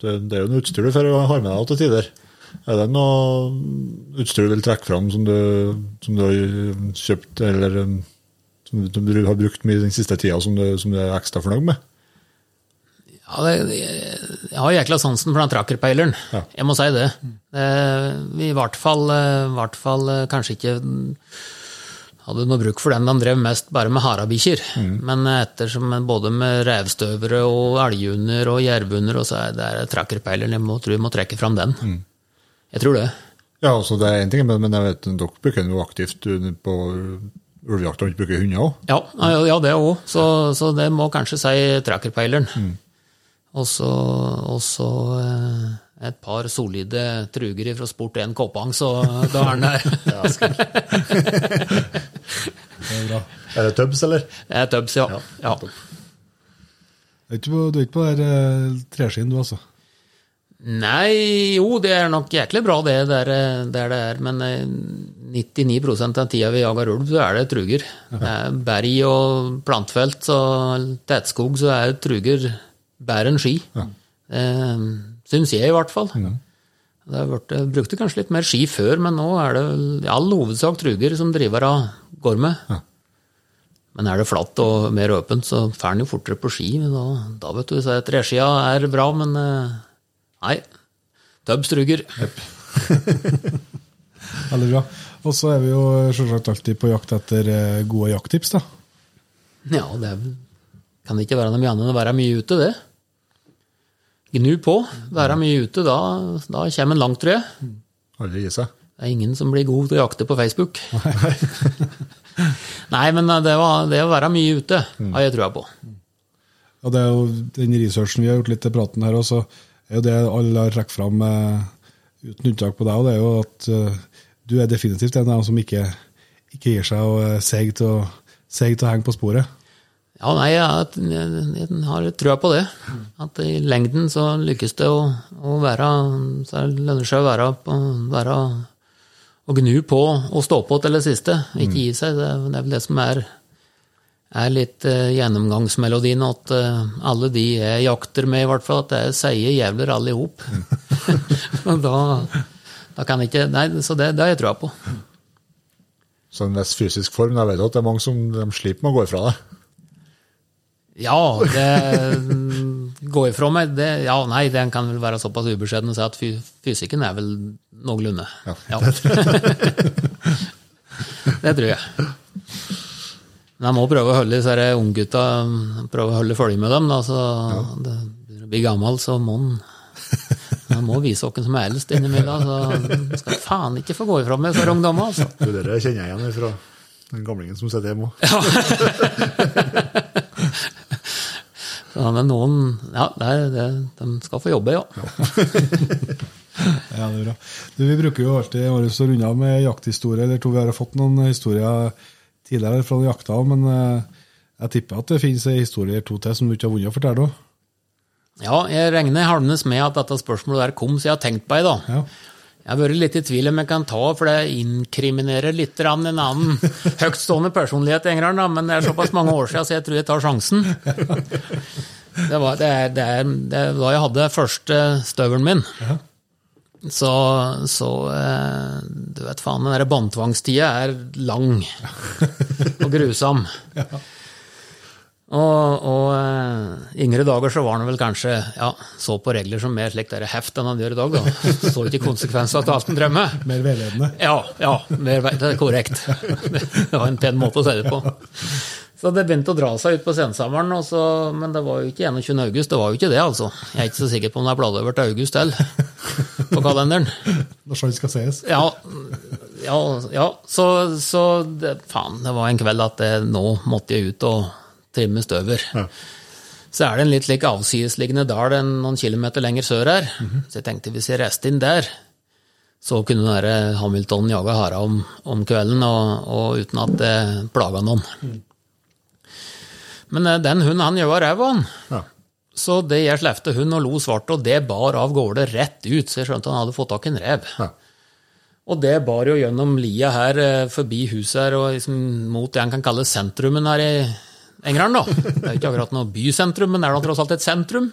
B: det, er jo noe utstyr du får ha med deg til tider. Er det noe utstyr du vil trekke fram som du, som du har kjøpt, eller eh, som du, som du har brukt mye den siste tida, som du, som du er ekstra fornøyd med?
C: Ja, det, jeg har jækla sansen for den trakkerpeileren.
B: Ja.
C: Jeg må si det. vi i hvert fall, eh, hvert fall eh, kanskje ikke hadde noe bruk for den. De drev mest bare med harabikkjer. Men ettersom både med revstøvere og elghunder og jervhunder og så er det trakkerpeileren. jeg må, tror jeg må trekke fram den. Jeg tror det.
B: Ja, altså det er en ting, men, men jeg vet, dere bruker den jo aktivt på ulvejakt, dere bruker hunder òg?
C: Ja, ja, det òg. Så, så det må kanskje si trakkerpeileren. Så og så, eh, et par solide truger fra Sport 1 Koppang, så da er den der. *laughs* *laughs*
A: Det er bra.
B: Er det Tubbs, eller?
C: Det er Tubbs, ja. ja.
A: Du er ikke på, du er ikke på der, eh, treskinn, du, altså?
C: Nei, jo, det er nok jæklig bra det der, der det er, men eh, 99% av tida vi jager ulv, så er det truger. Det er berg og plantfelt og tettskog, så er det truger bedre enn ski. Eh, Syns jeg, i hvert fall. Det vært, jeg brukte kanskje litt mer ski før, men nå er det i all hovedsak truger som driver av går med. Men er det flatt og mer åpent, så får en jo fortere på ski. Da, da vet du, så Treskia er bra, men nei. nei. struger. truger. *laughs*
A: Veldig bra. Og så er vi jo selvsagt alltid på jakt etter eh, gode jakttips, da.
C: Ja, det er, kan det ikke være noe mye annet enn å være mye ute, det. Gnu på. Være mye ute, da, da kommer en langt, tror jeg.
B: Aldri gi seg.
C: Det er ingen som blir god til å jakte på Facebook. *laughs* *laughs* Nei, men det, var, det å være mye ute har jeg trua på.
A: Ja, det er jo den researchen vi har gjort litt til praten her også, er jo det alle har trukket fram eh, uten unntak på deg, og det er jo at eh, du er definitivt en av dem som ikke, ikke gir seg og er seig til å henge på sporet.
C: Ja, nei, jeg, jeg, jeg har trua på det. At i lengden så lykkes det å, å være Så lønner seg å være, på- være å gnu på og stå på til det siste. Ikke gi seg. Det, det er vel det som er, er litt uh, gjennomgangsmelodien. At uh, alle de jeg jakter med, i hvert fall, at det er seige jævler alle i hop. *laughs* Da, da kan ikke Nei, så det, det har jeg trua på.
B: Så en viss fysisk form. Jeg vet at det er mange som sliter med å gå ifra det.
C: Ja, det *laughs* går ifra meg. Det, ja, nei, den kan vel være såpass ubeskjeden å si at fysikken er vel noenlunde. Ja. *laughs* det tror jeg. Men jeg må prøve å holde disse unggutta prøve å holde følge med dem. Da, så det blir gammel, så må en man må vise hvem som er eldst innimellom. Så skal faen ikke få gå ifra meg for ungdommer, altså.
B: Det er kjenner jeg igjen fra den gamlingen som sitter hjemme *laughs* òg.
C: Så, men noen Ja, det det, de skal få jobbe, ja. *laughs*
A: Ja, det er bra. Du, vi bruker jo alltid Marius, å runde av med jakthistorie. Eller tror vi har fått noen historier tidligere fra jakta, men eh, jeg tipper at det finnes en historie to til som du ikke har vunnet å fortelle.
C: Ja, jeg regner halvnes med at dette spørsmålet der kom, så jeg har tenkt på ei, da.
A: Ja.
C: Jeg har vært litt i tvil om jeg kan ta, for det inkriminerer litt en annen *laughs* høytstående personlighet, en gang, da, men det er såpass mange år siden, så jeg tror jeg tar sjansen. Det var, det er, det er, det er da jeg hadde første støvelen min. Så, så eh, Du vet faen, den der båndtvangstida er lang *laughs* og grusom. Og, og eh, yngre dager så var han vel kanskje ja, så på regler som mer slik der heft enn han gjør i dag. da. Så ikke konsekvenser av alt han drømmer.
A: Mer veiledende.
C: Ja, ja mer, det er korrekt. *laughs* Det var en pen måte å si det på. Så det begynte å dra seg ut på sensommeren, så- men det var jo ikke 21. august. Det var jo ikke det, altså. Jeg er ikke så sikker på om det er over til august til på kalenderen.
A: Når sånn skal sees.
C: Ja, ja, ja, så, så det, faen, det var en kveld at det, nå måtte jeg ut og trimme støver. Så er det en litt like avsidesliggende dal enn noen kilometer lenger sør her. Så jeg tenkte hvis jeg reiste inn der, så kunne den der Hamilton jage hara om, om kvelden og, og uten at det plaga noen. Men eh, den hunden han gjør ræva, av.
B: Ja.
C: Så det jeg slefte hund og lo svart, og det bar av gårde rett ut, så jeg skjønte han hadde fått tak i en rev.
B: Ja.
C: Og det bar jo gjennom lia her, eh, forbi huset her, og liksom mot det han kan kalle sentrumen her i Engerdal, da. Det er ikke akkurat noe bysentrum, men det er da tross alt et sentrum.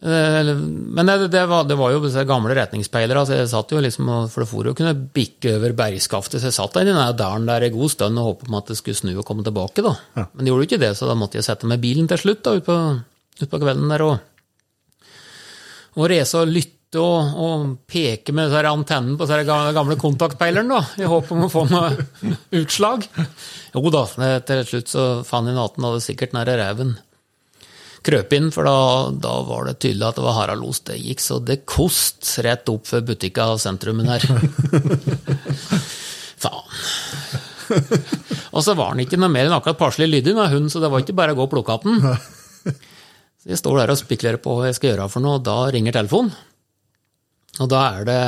C: Eh, Men det, det, var, det var jo disse gamle retningspeilere, så jeg satt jo liksom, for det for jo kunne bikke over bergskaftet, så jeg satt der i den dalen der en god stund og håpet på at det skulle snu og komme tilbake, da. Men det gjorde jo ikke det, så da måtte jeg sette meg bilen til slutt, da, utpå ut på kvelden der, og, og race og lytte og, og peke med her på den gamle kontaktpeileren, da, i håp om å få noe *laughs* utslag. Jo da, det, til slutt så jeg natten hadde sikkert der reven krøp inn, for da, da var det tydelig at det var haralos. Det gikk så det kost rett opp for butikka og sentrumen her. *laughs* Faen. Og så var den ikke noe mer enn akkurat passelig lydig med hunden, så det var ikke bare å gå og plukke opp den. Så jeg står der og spikulerer på hva jeg skal gjøre for noe, og da ringer telefonen. Og da er det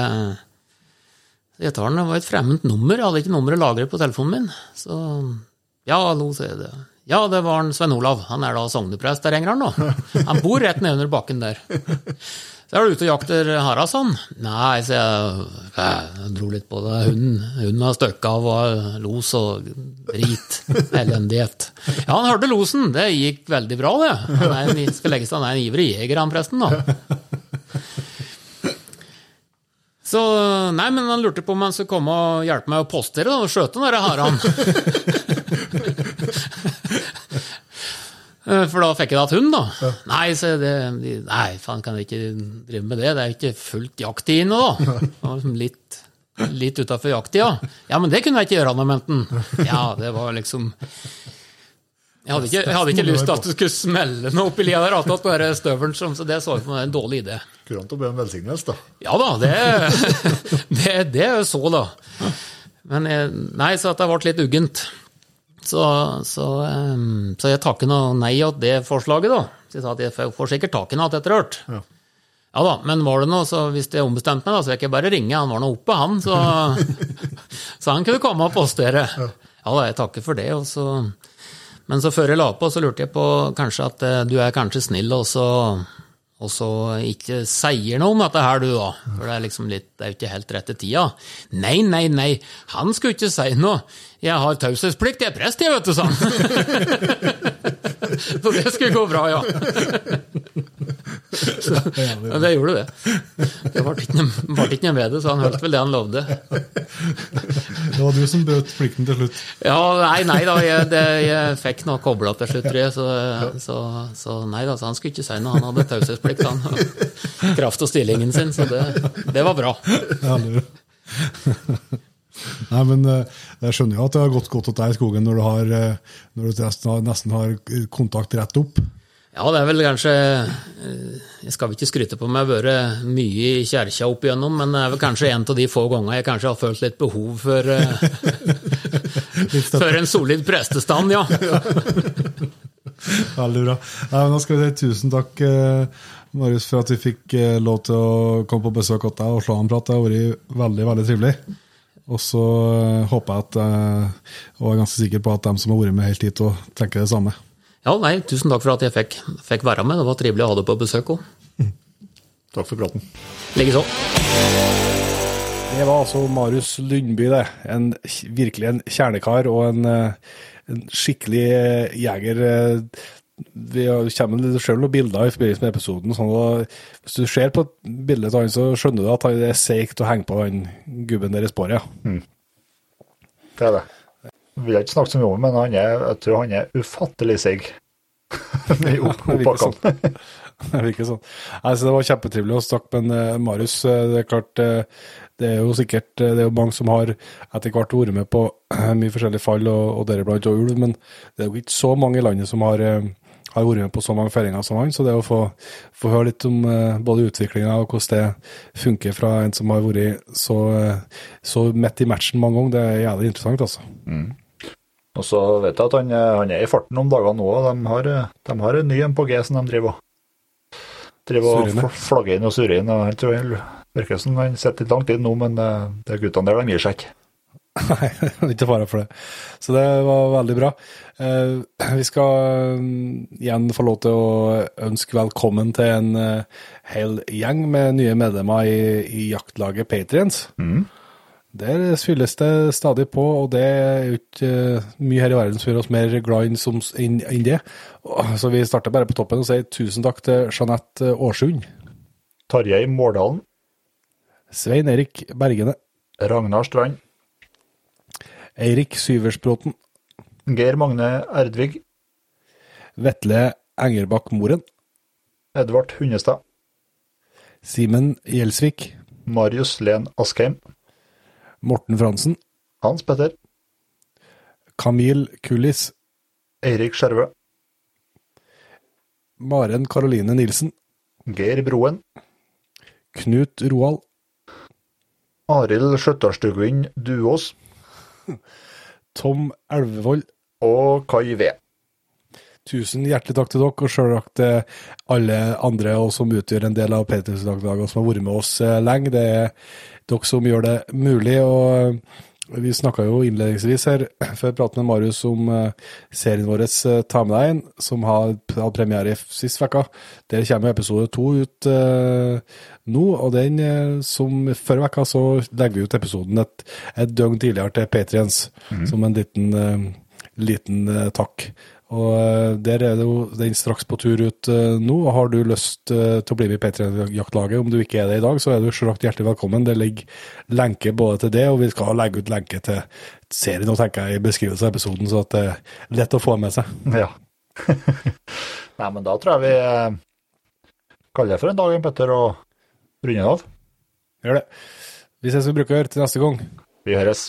C: den, det var et fremmed nummer, jeg hadde ikke nummeret lagret på telefonen min. Så ja, hallo, sier det. Ja, det var en Svein Olav. Han er da sogneprest der, Engerdal nå. *laughs* Han bor rett nedunder bakken der. Så er du ute og jakter Haraldsson? Nei, så jeg, jeg dro litt på det. Hunden, hunden har støkka av og los og drit. Elendighet. Ja, han hørte losen. Det gikk veldig bra, det. Han er, en- skal legge seg, han er en ivrig jeger, han presten, da. Så Nei, men han lurte på om han skulle komme og hjelpe meg å postere da, og skjøte den haren. *laughs* Eh, For da fikk jeg da et hund, da. Nei, så det, nei, faen, kan jeg ikke drive med det? Det er ikke fullt jakttid inne, da. Det var liksom litt, litt utafor jakttida. Ja, men det kunne jeg ikke gjøre da menten. Ja, det var liksom jeg hadde, ikke, jeg hadde ikke lyst til at det skulle smelle noe oppi lia der, attåt på den støvelen, som- så det så ut som en dårlig idé.
B: Kurant å be om velsignelse, da.
C: Ja da, det, *laughs* det, det er jo så, da. Men jeg, nei, så at det ble litt uggent. Så, så, em, så jeg takker noe nei til det forslaget, da. Så jeg sa at jeg får- sikkert tak i noe etter hvert.
B: Ja.
C: Ja da, men var det noe, så hvis jeg ombestemte meg, da, så jeg ikke bare ringe. Han var nå oppe, han, så, *laughs* så han kunne komme og postere. Ja da, jeg takker for det. Og så, men så før jeg la på, så lurte jeg på kanskje at eh, du er kanskje snill, og så, og så ikke sier noe om dette her, du, da. For det er liksom litt, det er jo ikke helt rett til tida. Nei, nei, nei, han skulle ikke si noe. Jeg har taushetsplikt, jeg er prest, jeg, vet du, sa han. *laughs* Så det skulle gå bra, ja. *laughs* Så, ja, det gjorde det. Det ble ikke ikke noe med det, så han holdt vel det han lovde. *laughs*
A: Det var du som brøt plikten til slutt.
C: Ja, nei, nei da, jeg, det, jeg fikk noe kobla til slutt, tror jeg, så, så, så nei da, så han skulle ikke si noe. Han hadde taushetsplikt, han. Kraft og stillingen sin, så det, det var bra.
A: Ja, Nei, men eh, jeg skjønner jo at det har gått godt til deg i skogen når du, har, eh, når du nesten har, kontakt rett opp.
C: Ja, det er vel kanskje eh, Jeg skal ikke skryte på meg å ha vært mye i kjerka opp igjennom, men det er vel kanskje en av de få ganger jeg kanskje har følt litt behov for, *laughs* for en solid prestestand, *laughs* ja.
A: Veldig bra. Nei, men da skal vi si tusen takk, Marius, for at vi fikk lov til å komme på besøk hos deg og slå en prat. Det har vært veldig veldig trivelig. Og så eh, håper jeg at eh, og er ganske sikker på at dem som har vært med helt hit, og tenker det samme.
C: Ja, nei, tusen takk for at jeg fikk, fikk være med. Det var trivelig å ha deg på besøk òg.
B: Takk for praten.
C: Likeså.
D: Det var altså Marius Lundby, det. En, virkelig en kjernekar og en, eh, en skikkelig jeger. Vi kommer selv noen bilder i forbindelse med episoden. Sånn, hvis du ser på et bilde av han, så skjønner du at han er seigt å henge på den gubben der i sporet. Ja.
B: Det er det. Vi har ikke snakket så mye om det, men han er, jeg tror han er ufattelig seig. *laughs* *laughs* I opp- *laughs*
D: det virker sånn. Det virker sånn. Altså, det var kjempetrivelig å snakke med eh, Marius. Eh, Det er klart, eh, det er jo sikkert det er jo mange som har etter hvert vært med på mye forskjellige fall, og, og deriblant ulv, men det er jo ikke så mange i landet som har, eh,
A: har vært med på så mange feiringer som han, så det å få, få høre litt om eh, både utviklinga og hvordan det funker fra en som har vært så, eh, så midt i matchen mange ganger, det er jævlig interessant, altså.
B: Og så vet jeg at han, er- han er i farten om dagene nå, de har, de har en ny en på G som de driver og driver og flagger inn og surrer inn. og Han tror jeg virker som han sitter litt langt inn nå, men eh, det er guttene der de gir seg ikke.
A: Nei, *laughs* ikke fare for det. Så det var veldig bra. Eh, vi skal mm, igjen få lov til å ønske velkommen til en eh, hel gjeng med nye medlemmer i, i jaktlaget Patriens. Der fylles det stadig på, og det er jo ikke eh, mye her i verden som gjør oss mer glad enn inn det. Så vi starter bare på toppen og sier tusen takk til Jeanette Årsund,
B: Tarjei Mårdalen,
A: Svein Erik Bergene,
B: Ragnar Strand,
A: Eirik Syversbråten,
B: Geir Magne Erdvig,
A: Vetle Engerbakk Moren,
B: Edvard Hundestad,
A: Simen Gjelsvik,
B: Marius Len Askheim,
A: Morten Fransen,
B: Hans Petter,
A: Kamil Kullis,
B: Eirik Skjervø,
A: Maren Karoline Nilsen,
B: Geir Broen,
A: Knut Roald,
B: Arild Skjøttarstugvin Duås *laughs*
A: Tom Elvevold.
B: og Kai V.
A: Tusen hjertelig takk til dere, og selvsagt til alle andre som utgjør en del av Peterslaget, og som har vært med oss eh, lenge. Det er dere som gjør det mulig. og vi snakka jo innledningsvis her, *clears throat* før praten med Marius, om eh, serien vår eh, Ta med deg en, som har hatt premiere i sist uke. Der kommer episode to ut eh, nå, og den eh, som før uka, så legger vi ut episoden et, et døgn tidligere til Patriens, som en liten, eh, liten eh, takk. Og eh, der er det jo den straks på tur ut eh, nå. og Har du lyst eh, til å bli med i P3-jaktlaget, om du ikke er det i dag, så er du selvsagt hjertelig velkommen. Det ligger lenke både til det, og vi skal legge ut lenke til serien nå, tenker jeg, i beskrivelsen av episoden, så at det er lett å få med seg. *laughs*
B: Ja. *laughs* Nei, men da tror jeg vi kaller det for en dag, Petter, og runder av.
A: Gjør det. Vi ses vi bruker til neste gang.
B: Vi høres.